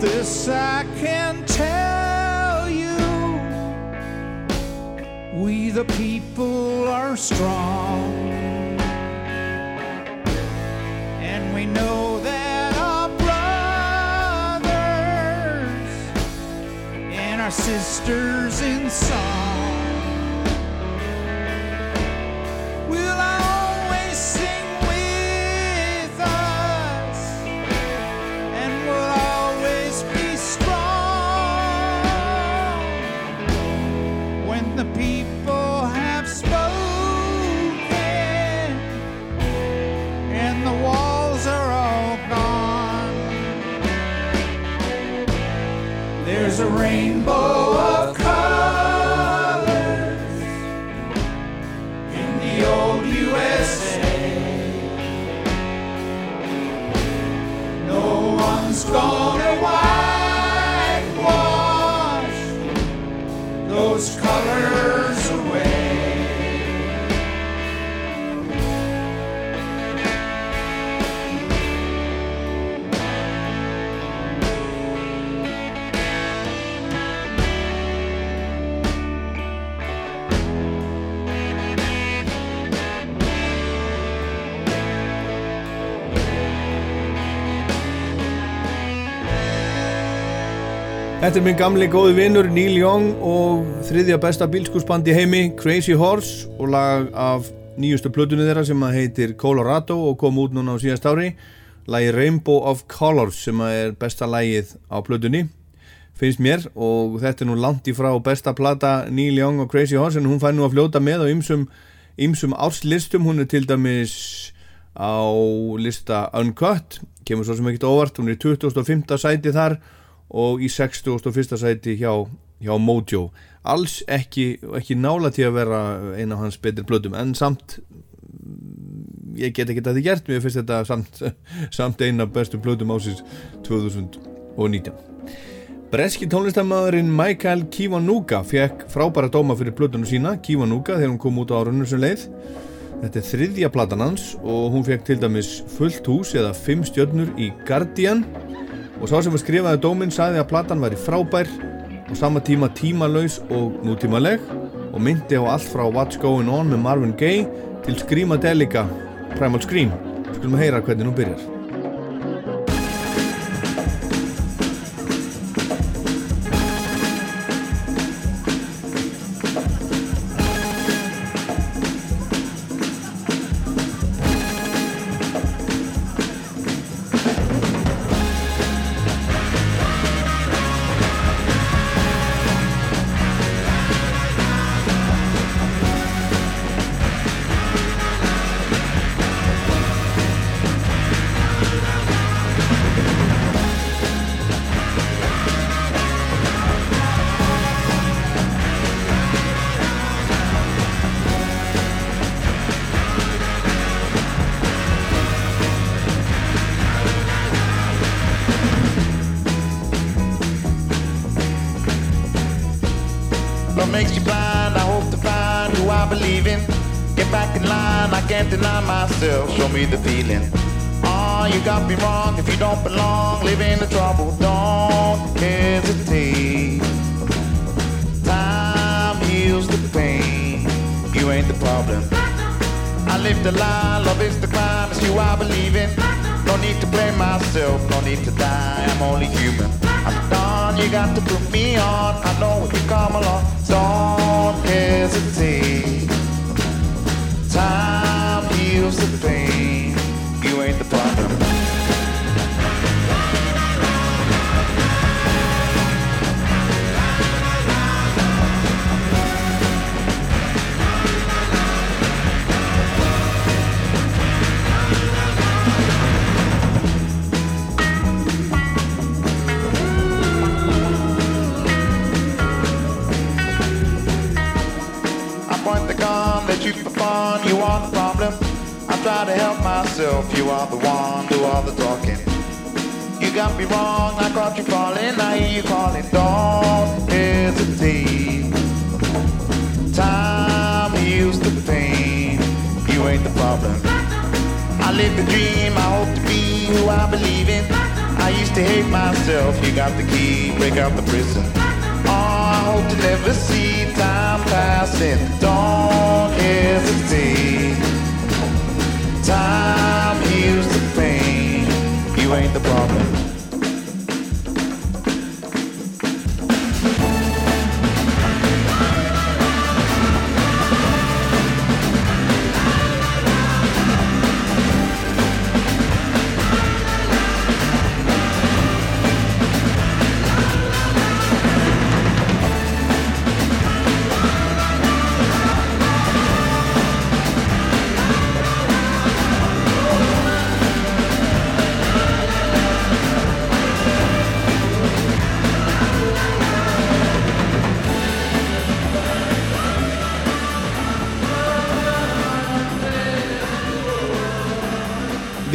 Speaker 8: This I can tell you we the people are strong. And we know that our brothers and our sisters in song
Speaker 1: Þetta er minn gamli góði vinnur Neil Young og þriðja besta bílskursband í heimi Crazy Horse og lag af nýjustu plötunni þeirra sem heitir Colorado og kom út núna á síðast ári. Lagi Rainbow of Colors sem er besta lagið á plötunni finnst mér. Og þetta er nú langt í frá besta plata Neil Young og Crazy Horse en hún fær nú að fljóta með á ymsum, ymsum árslistum. Hún er til dæmis á lista Uncut kemur svo sem ekkert óvart, hún er í 2005. sæti þar og í 61. sæti hjá, hjá Mojo. Alls ekki, ekki nála til að vera eina af hans betri blödum en samt ég get ekki þetta gert mér finnst þetta samt, samt eina af bestu blödum ásins 2019 Breski tónlistamæðurinn Michael Kiwanuka fekk frábæra dóma fyrir blödunum sína Kiwanuka þegar hún kom út á árunum sem leið. Þetta er þriðja platan hans og hún fekk til dæmis fullt hús eða fimm stjörnur í Guardian. og sá sem að skrifaði dóminn sagði að platan væri frábær og sama tíma tímalaus og nútímaleg og myndi á allt frá What's Going On með Marvin Gaye til Screamadelica Primal Scream. Skulum að heyra hvernig hún byrjar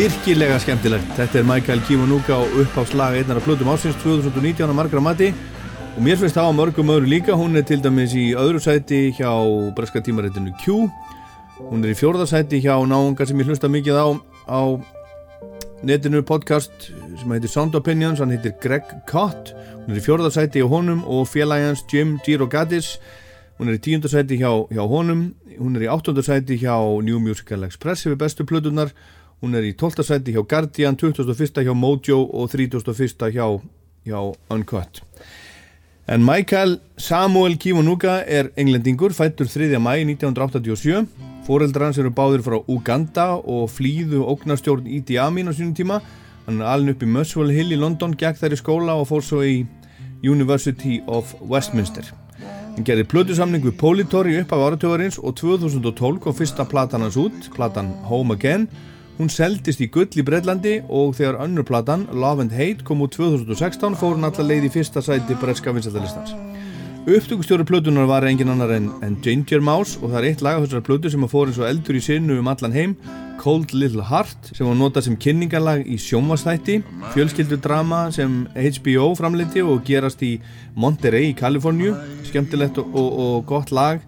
Speaker 1: Virkilega skemmtilegt. Þetta er Michael Kiwanuka og uppháslag einnar af Plutum ásins 2019 á margra mati og mér finnst það á mörgum öðru líka. Hún er til dæmis í öðru sæti hjá breska tímaréttinu Q. Hún er í fjórðasæti hjá náunga sem ég hlusta mikið á á netinu podcast sem heitir Sound Opinions, hann heitir Greg Cott. Hún er í fjórðasæti hjá honum og félagans Jim Girogadis. Hún er í tíundarsæti hjá, hjá honum. Hún er í áttundarsæti hjá New Musical Express yfir bestu plötunar. Hún er í 12. sæti hjá Guardian, 21. hjá Mojo og 31. hjá, hjá Uncut. En Michael Samuel Kiwanuka er englendingur, fættur 3. mæ 1987. Fóreldrar hans eru báðir frá Uganda og flýðu ógnarstjórn Idi Amin á sínum tíma. Hann er alin upp í Muswell Hill í London, gekk þær í skóla og fór svo í University of Westminster. Hann gerði plötusamning við Politori upp af áratögarins og 2012 kom fyrsta platan hans út, platan Home Again. Hún seldist í gull í Breitlandi og þegar önnur platan, Love and Hate, kom út 2016 fór hún allar leið í fyrsta sæti breska vinsættalistans. Upptökustjóri plötunar var engin annar en, en Ginger Mouse og það er eitt lag af þessari plötu sem að fór eins og eldur í sinnu um allan heim, Cold Little Heart, sem var notað sem kynningarlag í sjónvastætti, fjölskyldudrama sem HBO framleiti og gerast í Monterey í Kaliforníu, skemmtilegt og, og, og gott lag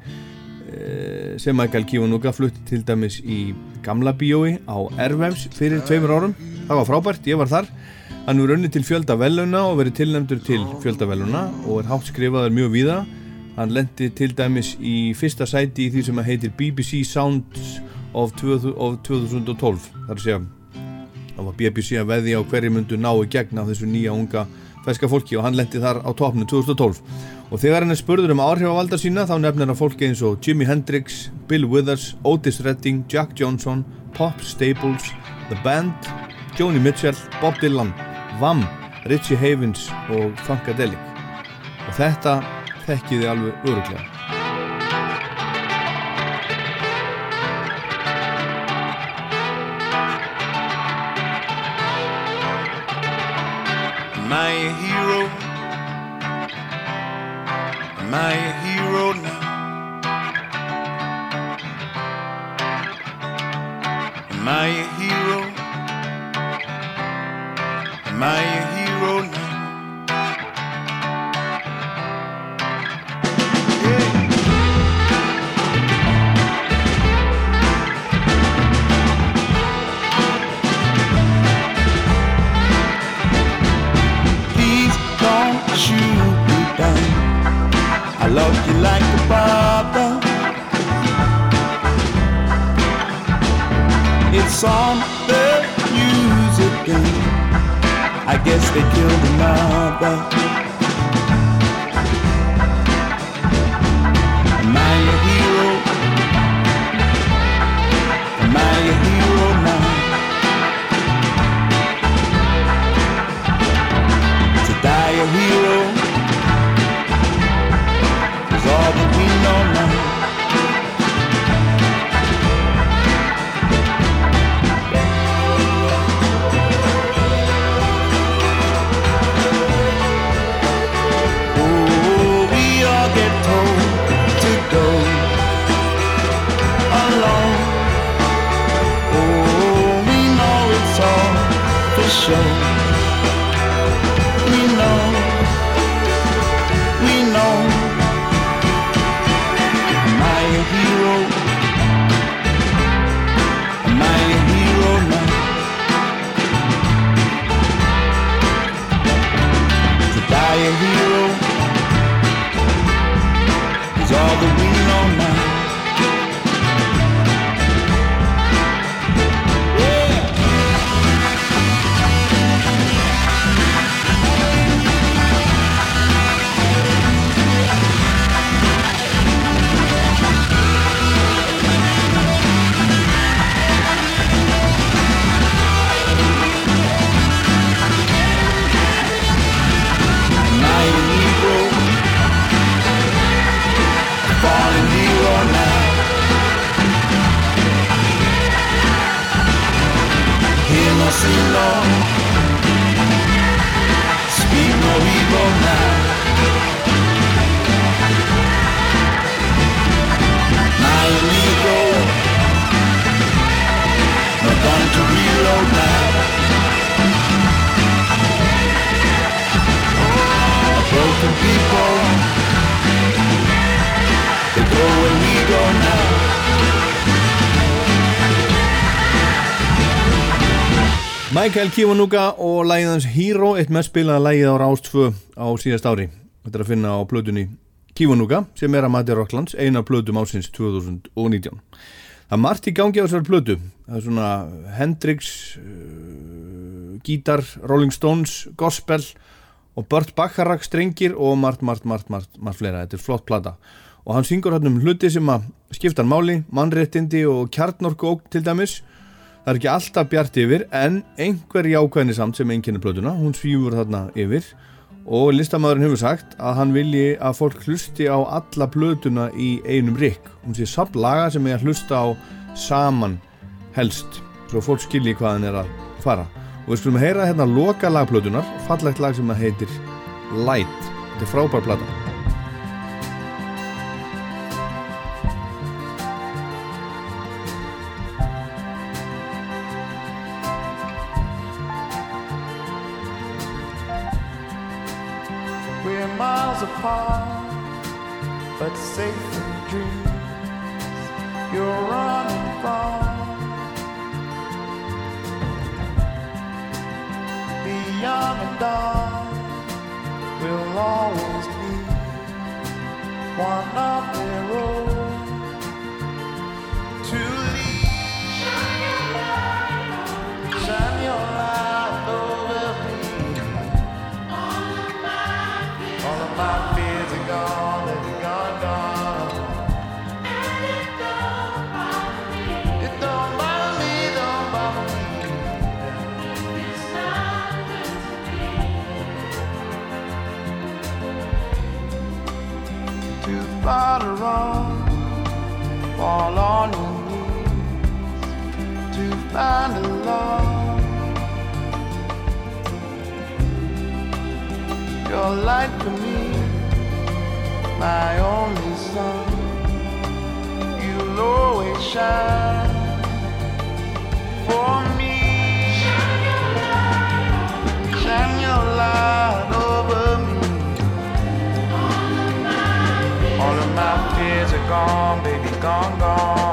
Speaker 1: sem Michael Kiwanuka flutti til dæmis í gamla bíói á Ervems fyrir tveimur árum. Það var frábært, ég var þar. Hann er unnið til fjölda veluna og verið tilnæmdur til fjölda veluna og er hátt skrifaður mjög víða. Hann lendi til dæmis í fyrsta sæti í því sem heitir BBC Sounds of, 20, of 2012 þar að segja það var BBC að veði á hverju myndu ná í gegn af þessu nýja unga feska fólki og hann lendi þar á topnu 2012 og þegar hann er spurður um áhrifavaldar sína þá nefnir hann fólki eins og Jimi Hendrix, Bill Withers, Otis Redding, Jack Johnson, Pop Staples, The Band, Joni Mitchell, Bob Dylan, Vam, Richie Havens og Funkadelic. Og þetta þekkiði alveg öruglega
Speaker 16: Am I a hero now? Am I a hero? Am I a
Speaker 17: love you like a brother. It's on the news again. I guess they killed another.
Speaker 1: Michael Kiwanuka og lægið hans Hero, eitt mest spilaða lægið á Rástfö á síðast ári. Þetta er að finna á plötunni Kiwanuka sem er að mati Rocklands, eina plötum ásins 2019. Það er margt í gangi á þessari plötu. Það er svona Hendrix, uh, gítar, Rolling Stones, gospel og Burt Bacharach strengir og margt, margt, margt, margt, margt fleira. Þetta er flott plata. Og hann syngur hann um hluti sem að skipta hann máli, mannréttindi og kjarnorku ógn til dæmis. Það er ekki alltaf bjart yfir en einhver jákvæðni samt sem einnkynni plötuna, hún svífur þarna yfir og listamæðurinn hefur sagt að hann vilji að fólk hlusti á alla plötuna í einum rikk. Hún sé samt laga sem er að hlusta á saman helst svo fólk skilji hvað hann er að fara. Og við skulum heyra hérna loka lagplötunar, fallegt lag sem heitir Light. Þetta er frábær plata.
Speaker 17: Apart, but safe in dreams. You're running far. Be young and dark. We'll always be one of their own. Fall on your knees to find a love. Your light for me, my only sun. You'll always shine for me. Shine your light over me. Gone, baby, gone, gone.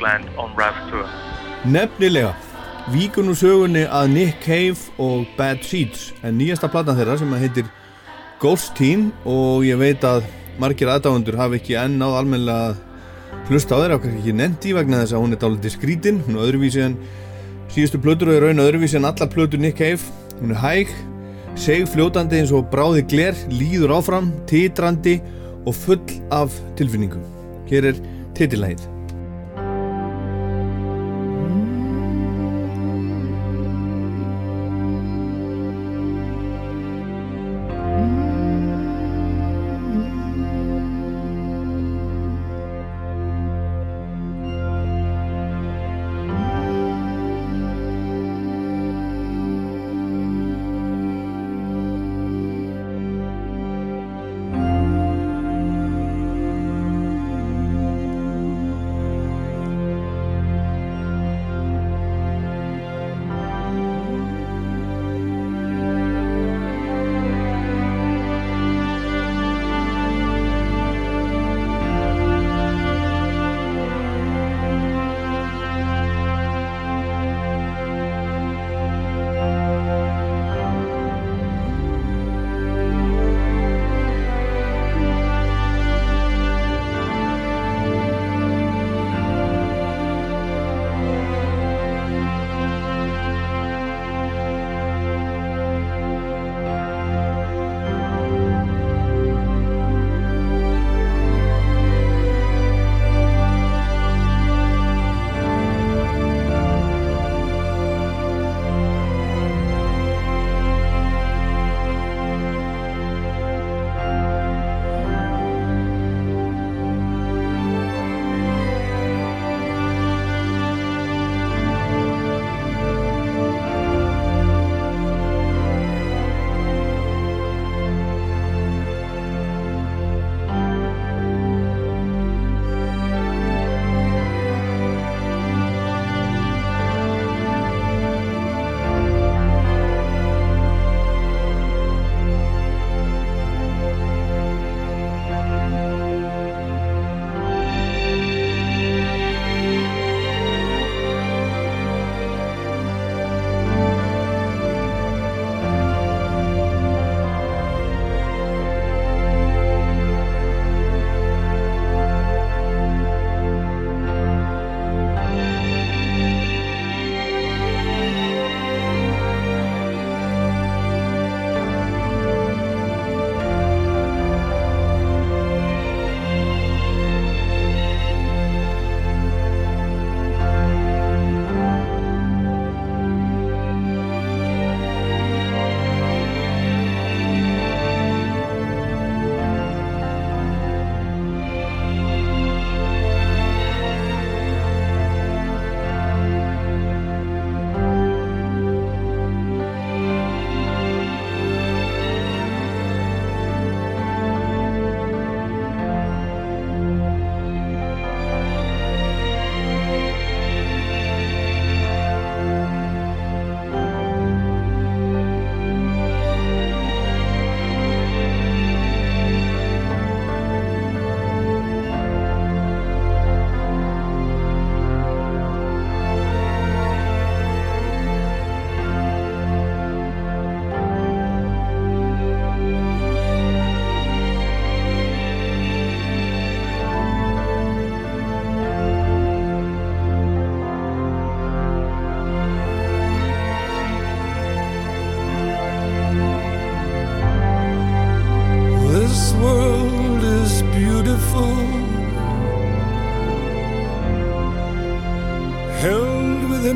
Speaker 18: Rockland on Rav's Tour.
Speaker 1: Nefnilega, víkur nú sögunni að Nick Cave og Bad Seeds en nýjasta platan þeirra sem að heitir Ghost Teen og ég veit að margir aðdáðundur hafi ekki enn á almennilega hlusta á þeirra kannski ekki nefndi vegna þess að hún er dálítið skrítinn, hún er öðruvísi en síðustu plötur og er raun öðruvísi en allar plötur Nick Cave, hún er hæg seg fljótandi eins og bráði gler líður áfram, titrandi og full af tilfinningum hér er titillægið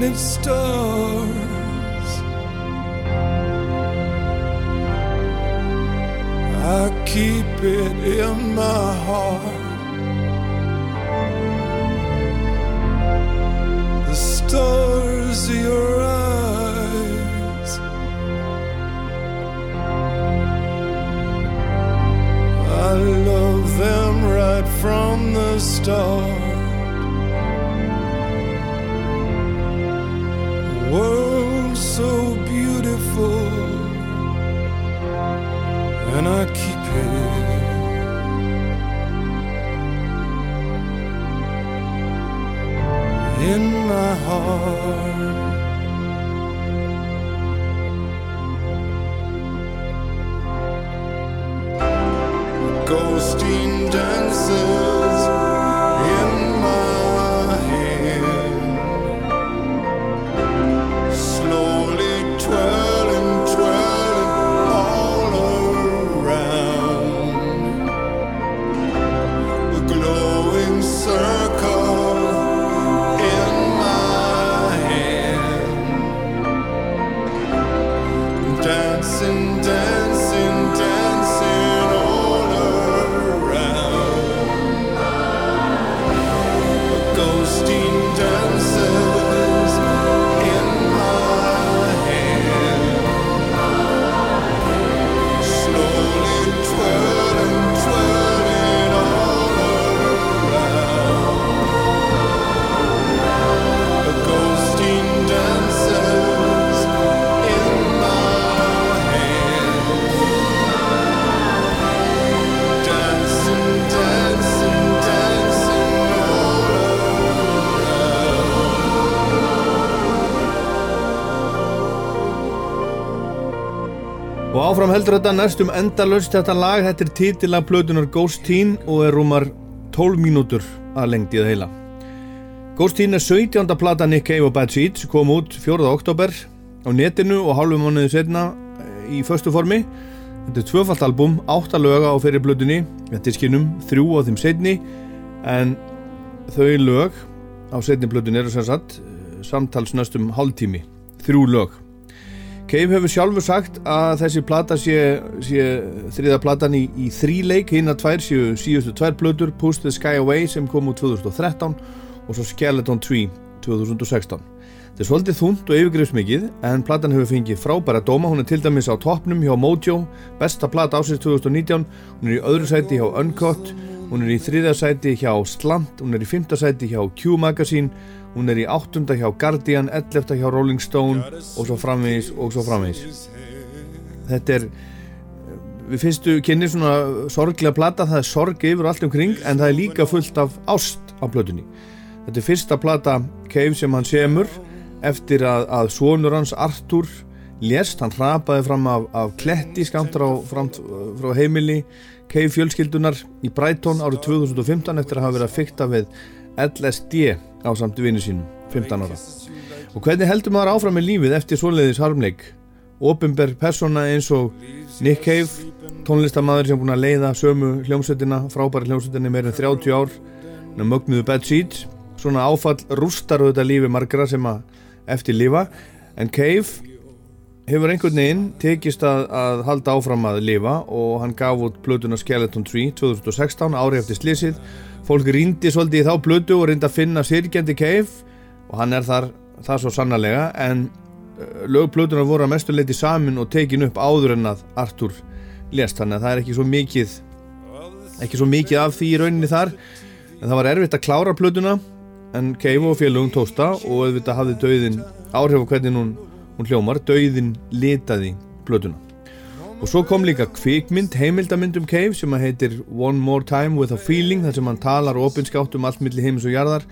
Speaker 19: it
Speaker 1: starts. Áfram heldur þetta næstum endalaust þetta lag, þetta er titila plötunar Ghost Teen og er rúmar 12 mínútur að lengdi það heila. Ghost Teen er 17. plata Nick Cave og Bad Seeds, kom út 4. oktober á netinu og hálfu mánuði setna eh, í föstu formi. Þetta er tvöfalt album, 8 löga á fyrir plötunni, þetta er skinnum, þrjú á þeim setni, en þau lög á setni plötunni eru sem sagt eh, samtals næstum hálftími, þrjú lög. Cave hefur sjálfur sagt að þessi plata sé, sé þriða platan í, í þríleik, hinn að tvær séu síðustu tvær plötur, Push the Sky Away sem kom úr 2013 og svo Skeleton Tree 2016. Þetta er svolítið þúnt og yfirgrifsmikið en platan hefur fengið frábæra dóma, hún er til dæmis á toppnum hjá Mojo, besta plata ásins 2019, hún er í öðru sæti hjá Uncut, hún er í þriða sæti hjá Slant, hún er í fymta sæti hjá Q Magazine, hún er í áttunda hjá Guardian, ellefta hjá Rolling Stone og svo framvegis og svo framvegis. Þetta er við fyrstu kynni svona sorglega plata, það er sorg yfir og allt umkring en það er líka fullt af ást á plötunni. Þetta er fyrsta plata Cave sem hann semur eftir að, að sonur hans Arthur lést, hann hrapaði fram af, af kletti skamt frá, frá heimili Cave fjölskyldunar í Brighton árið 2015 eftir að hafa verið að fykta við LSD á samt vinnu sínum, 15 ára. Og hvernig heldur maður áfram með lífið eftir svoleiðis harmleik? Opinber persóna eins og Nick Cave, tónlistamæður sem búin að leiða sömu hljómsveitina, frábæri hljómsveitinni meirinn 30 ár, mögnuðu Bad Seeds, svona áfall rústar auðvitað lífi margra sem að eftir lifa, en Cave hefur einhvern veginn tekist að, að halda áfram að lifa og hann gaf út plötuna Skeleton Tree 2016 ári eftir slísið fólk rýndi svolítið í þá plötu og reyndi að finna sirkjandi Cave og hann er þar, þar svo sannarlega en lögplötunar voru að mestu leiti samin og tekin upp áður en að Arthur lést. Þannig að það er ekki svo mikið ekki svo mikið af því í rauninni þar. En það var erfitt að klára plötuna en Cave og félugum tósta og auðvitað hafði döiðin áhrif á hvernig hún, hún hljómar, döiðin litaði plötuna og svo kom líka kvikmynd, heimildamynd um Cave sem að heitir One More Time With A Feeling þar sem hann talar opinskátt um allt milli heimis og jarðar.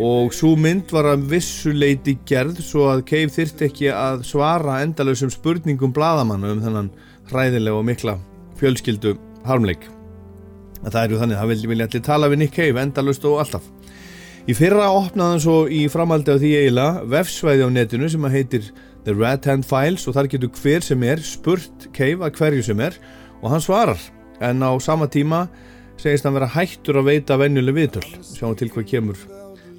Speaker 1: Og svo mynd var að vissuleiti gerð svo að Cave þyrtti ekki að svara endalausum spurningum bladamannu um þennan hræðilega og mikla fjölskyldu harmleik það er ju þannig, það vilja vil allir tala við Nick Cave endalaust og alltaf í fyrra opnaði hann svo í framaldi á því eiginlega vefsvæði á netinu sem að heitir The Red Hand Files og þar getur hver sem er spurt Cave að hverju sem er og hann svarar. En á sama tíma segist hann vera hættur að veita venjuleg viðtöl. Sjáum til hvað kemur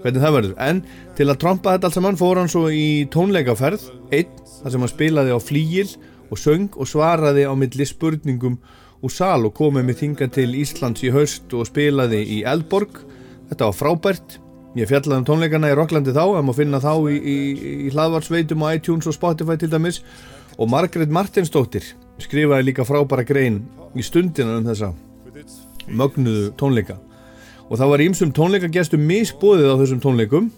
Speaker 1: hvernig það verður. En til að trompa þetta allt saman fór hann svo í tónleikaferð einn þar sem hann spilaði á flíil og söng og svaraði á milli spurningum úr sal og komið með þinga til Íslands í haust og spilaði í Eldborg. Þetta var frábært ég fjallaði um tónleikana í Rocklandi þá en maður finna þá í, í, í hlaðvarsveitum og iTunes og Spotify til dæmis. Og Margaret Martinsdóttir skrifaði líka frábæra grein í stundina um þessa mögnuðu tónleika. Og það var ímsum tónleikagestum misbóðið á þessum tónleikum.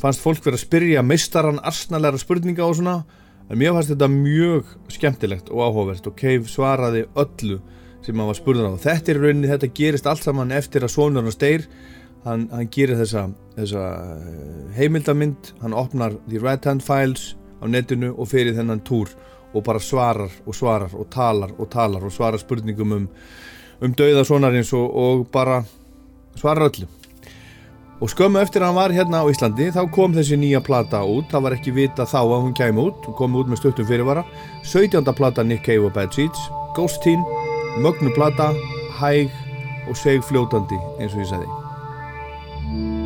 Speaker 1: Fannst fólk verið að spyrja meistaran arsnalega spurninga og svona en mér fannst þetta mjög skemmtilegt og áhugavert. Og Cave svaraði öllu sem maður var spurður á. Þetta er rauninni, þetta gerist allt saman eftir að sonurinn steyr hann, hann gerir þessa, þessa eh, heimildamind hann opnar The Red Hand Files á netinu og fyrir þennan túr og bara svarar og svarar og talar og talar og svarar spurningum um, um dauða sonarins og, og bara svarar öllu. Og skömmu eftir að hann var hérna á Íslandi þá kom þessi nýja plata út. Það var ekki vita þá að hún kæmi út. Hún kom út með stuttum fyrirvara. 17. plata Nick Cave og Bad Seeds. Ghost Teen, mögnu plata hæg og seg fljótandi eins og ég sagði
Speaker 19: thank you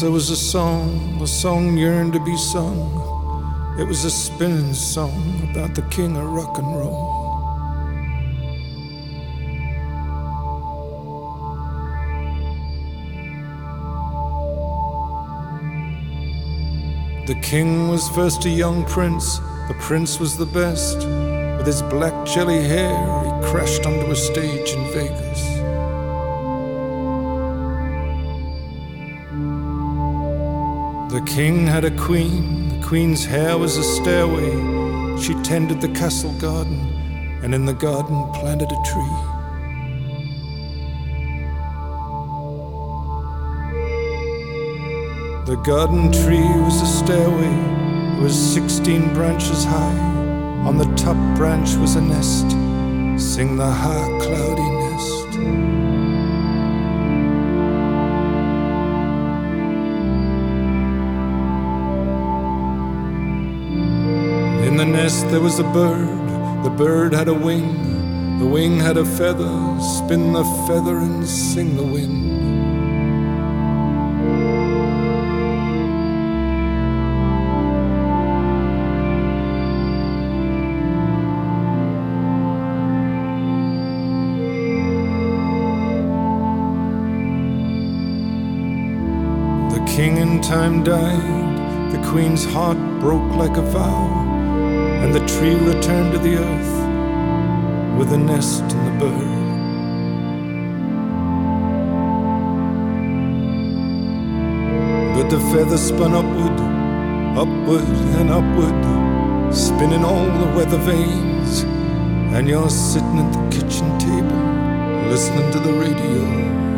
Speaker 19: There was a song, a song yearned to be sung. It was a spinning song about the king of rock and roll. The king was first a young prince, the prince was the best. With his black jelly hair, he crashed onto a stage in Vegas. King had a queen, the queen's hair was a stairway. She tended the castle garden, and in the garden planted a tree. The garden tree was a stairway, it was 16 branches high. On the top branch was a nest, sing the high cloudy nest there was a bird, the bird had a wing, the wing had a feather, spin the feather and sing the wind. The king in time died, the queen's heart broke like a vow, and the tree returned to the earth with the nest and the bird. But the feather spun upward, upward and upward, spinning all the weather vanes, and you're sitting at the kitchen table, listening to the radio.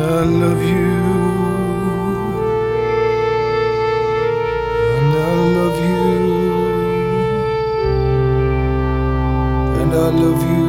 Speaker 19: I love you. And I love you. And I love you.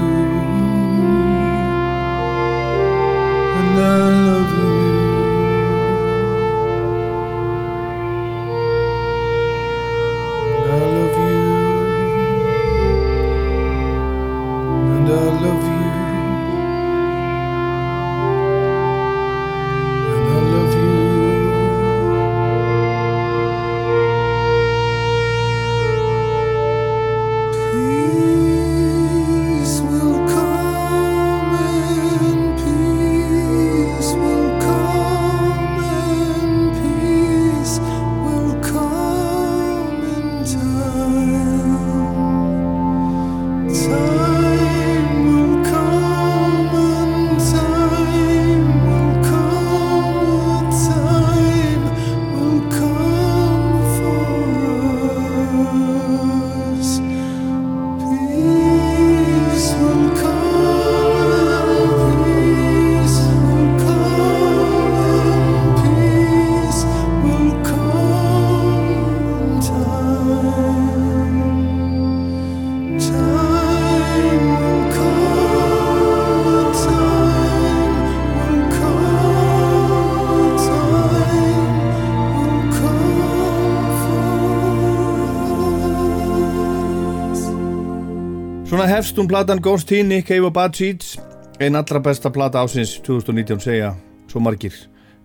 Speaker 1: Hún platan Ghost Teen, Nick Cave og Bad Seeds Einn allra besta plata ásins 2019 segja svo margir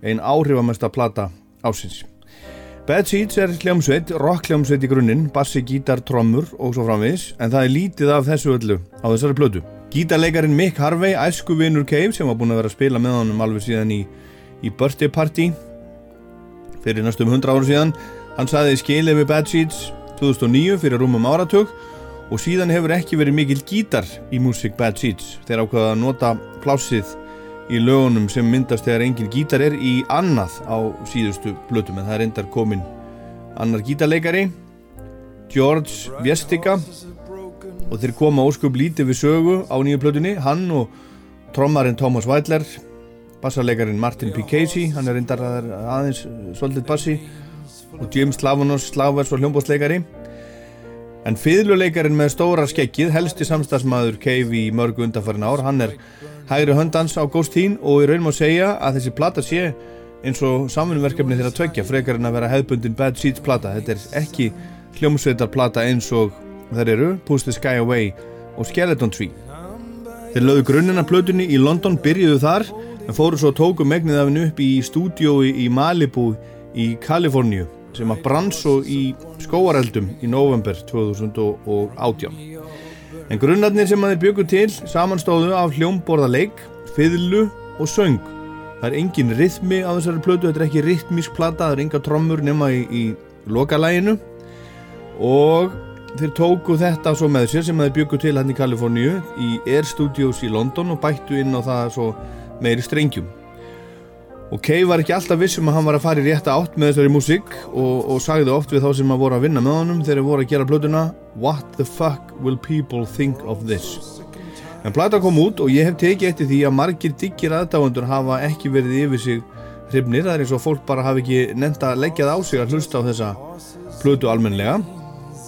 Speaker 1: ein áhrifamesta plata ásins. Bad Seeds er hljómsveit, rock hljómsveit í grunninn, bassi, gítar, trommur og svo framvegis, en það er lítið af þessu öllu á þessari plötu. Gítarleikarin Mick Harvey, æsku vinnur Cave, sem var búin að vera að spila með honum alveg síðan í, í birthday party fyrir næstum 100 ára síðan, hann saði skilið við Bad Seeds 2009 fyrir rúmum áratug og síðan hefur ekki verið mikil gítar í músík Bad Seeds. Þeir ákvaða að nota plásið í lögunum sem myndast þegar engin gítar er í annað á síðustu blötum en það er endar komin annar gítarleikari George Viestika og þeir koma óskup lítið við sögu á nýju blötunni hann og trommarinn Thomas Weidler bassarleikarin Martin P. Casey hann er endar aðeins svolítið bassi og James Slavanos Slavers og hljómbótsleikari En fiðluleikarin með stóra skeggið, helsti samstagsmaður Cave í mörgu undanfærin ár, hann er hægri höndans á Ghosteen og í raun má segja að þessi plata sé eins og samfunverkefni þeirra tveggja, frekar en að vera hefðbundin Bad Seeds plata. Þetta er ekki hljómsveitar plata eins og þeir eru, Push the Sky Away og Skeleton Tree. Þeir lögðu grunnina plötunni í London, byrjuðu þar, en fóru svo tóku megnið af hennu upp í stúdiói í Malibu í Kaliforníu sem að brann svo í skóareldum í november 2018. En grunnarnir sem að þeir byggu til samanstóðu af hljómborðarleik, fiðlu og söng. Það er engin rithmi á þessari plötu, þetta er ekki rithmísk plata, það er enga trommur nema í, í lokalæginu og þeir tóku þetta svo með sér sem þeir byggu til hann í Kaliforníu í Air Studios í London og bættu inn á það svo meiri strengjum. Og Kay var ekki alltaf vissum að hann var að fara í rétta átt með þessari músík og, og sagði oft við þá sem að voru að vinna með honum þegar voru að gera plötuna What the fuck will people think of this? En plata kom út og ég hef tekið eftir því að margir diggir aðdáðundur hafa ekki verið yfir sig hrifnir. Það er eins og fólk bara hafi ekki nefnt að leggja það á sig að hlusta á þessa plötu almenlega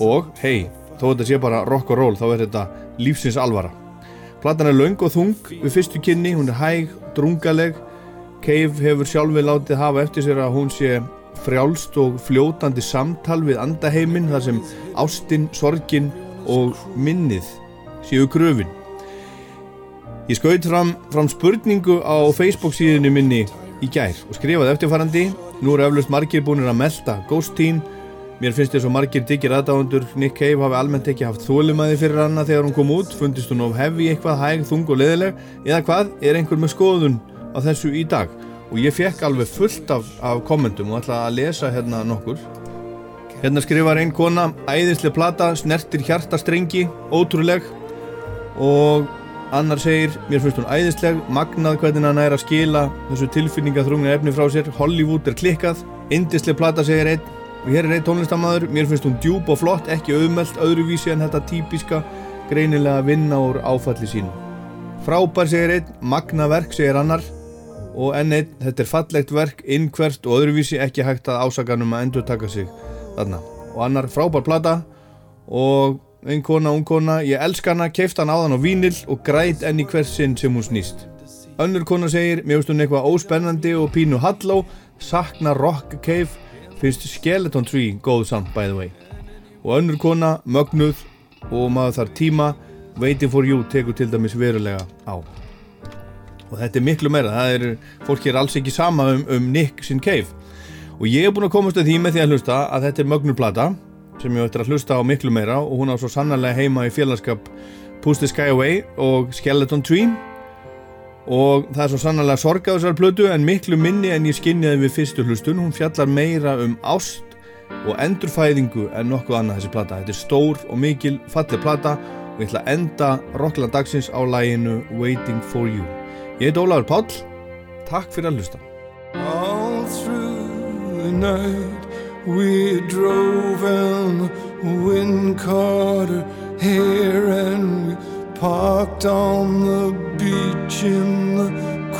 Speaker 1: og hei, þó þetta sé bara rock og roll þá er þetta lífsins alvara. Platan er laung og þung við fyrstu kynni, hún er hæg, drungaleg Cave hefur sjálfur látið hafa eftir sér að hún sé frjálst og fljótandi samtal við andaheimin þar sem ástinn, sorgin og minnið séu gröfin. Ég skaut fram, fram spurningu á Facebook síðinu minni í gær og skrifaði eftirfarandi Nú eru eflust margir búinir að melda Ghost Teen. Mér finnst þess að margir diggir aðdáðundur Nick Cave hafi almennt ekki haft þólumæði fyrir hana þegar hún kom út. Fundist hún of hefi eitthvað hæg, þung og leðileg eða hvað, er einhver með skoðun á þessu í dag. Og ég fekk alveg fullt af, af kommentum og ætla að lesa hérna nokkur. Hérna skrifar einn kona æðislega plata, snertir hjartastrengi ótrúleg. Og annar segir, mér finnst hún æðisleg magnað hvernig hann er að skila þessu tilfinningaþrungna efni frá sér. Hollywood er klikkað, indislega plata segir einn. Og hér er einn tónlistamæður mér finnst hún djúb og flott, ekki auðmelt öðruvísi en þetta típiska greinilega vinna úr áfalli sín frábær segir einn, magnaverk segir annar og enn einn, þetta er fallegt verk innkvert og öðruvísi ekki hægt að ásaganum að endur taka sig þarna. Og annar frábær plata og einn kona, ung kona, ég elsk hana keift hann á þann á vínil og græt enn í hvert sinn sem hún snýst. Önnur kona segir, mér finnst hún eitthvað óspennandi og pínu halló, sakna rock cave, finnst skeleton tree góð samt by the way. Og önnur kona, mögnuð og maður þarf tíma waiting for you tekur til dæmis verulega á og þetta er miklu meira, það er, fólki er alls ekki sama um, um Nick sin Cave. Og ég hef búin að komast að því með því að hlusta að þetta er mögnurplata sem ég ætti að hlusta á miklu meira og hún á svo sannarlega heima í félagskap Push the Sky Away og Skeleton Tree og það er svo sannarlega sorg á þessar plötu en miklu minni en ég skinniði við fyrstu hlustun. Hún fjallar meira um ást og endurfæðingu en nokkuð annað þessi plata. Þetta er stór og mikil fallið plata og ég ætla að enda rockland dagsins á læginu Waiting for You Ég heit Ólafur Páll, takk fyrir að hlusta.
Speaker 19: All through the night we drove and the wind caught her hair and we parked on the beach in the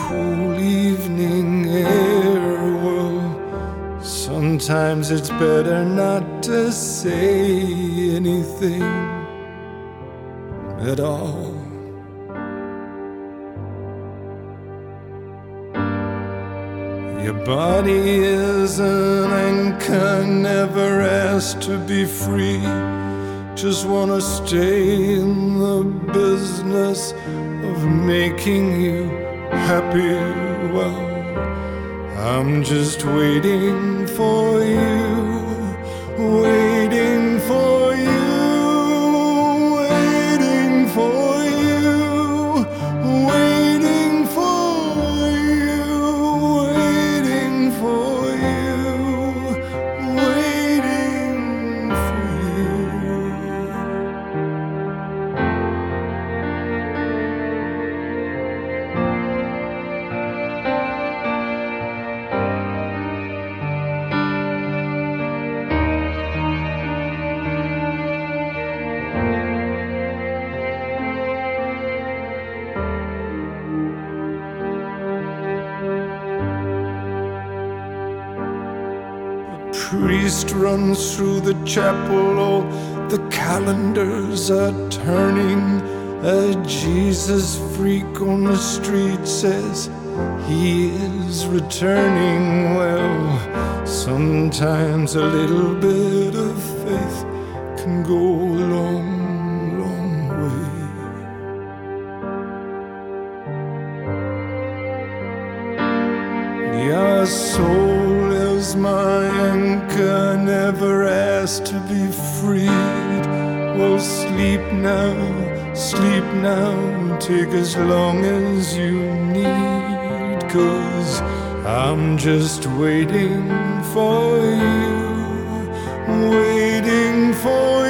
Speaker 19: cool evening air. Well, sometimes it's better not to say anything at all. Your body is an anchor, never asked to be free. Just wanna stay in the business of making you happy. Well, I'm just waiting for you, waiting for you, runs through the chapel, all the calendars are turning. A Jesus freak on the street says he is returning. Well, sometimes a little bit of faith can go a long, long way. Your soul is my anchor, never asked to be freed. Well, sleep now, sleep now, take as long as you need. Cause I'm just waiting for you, waiting for you,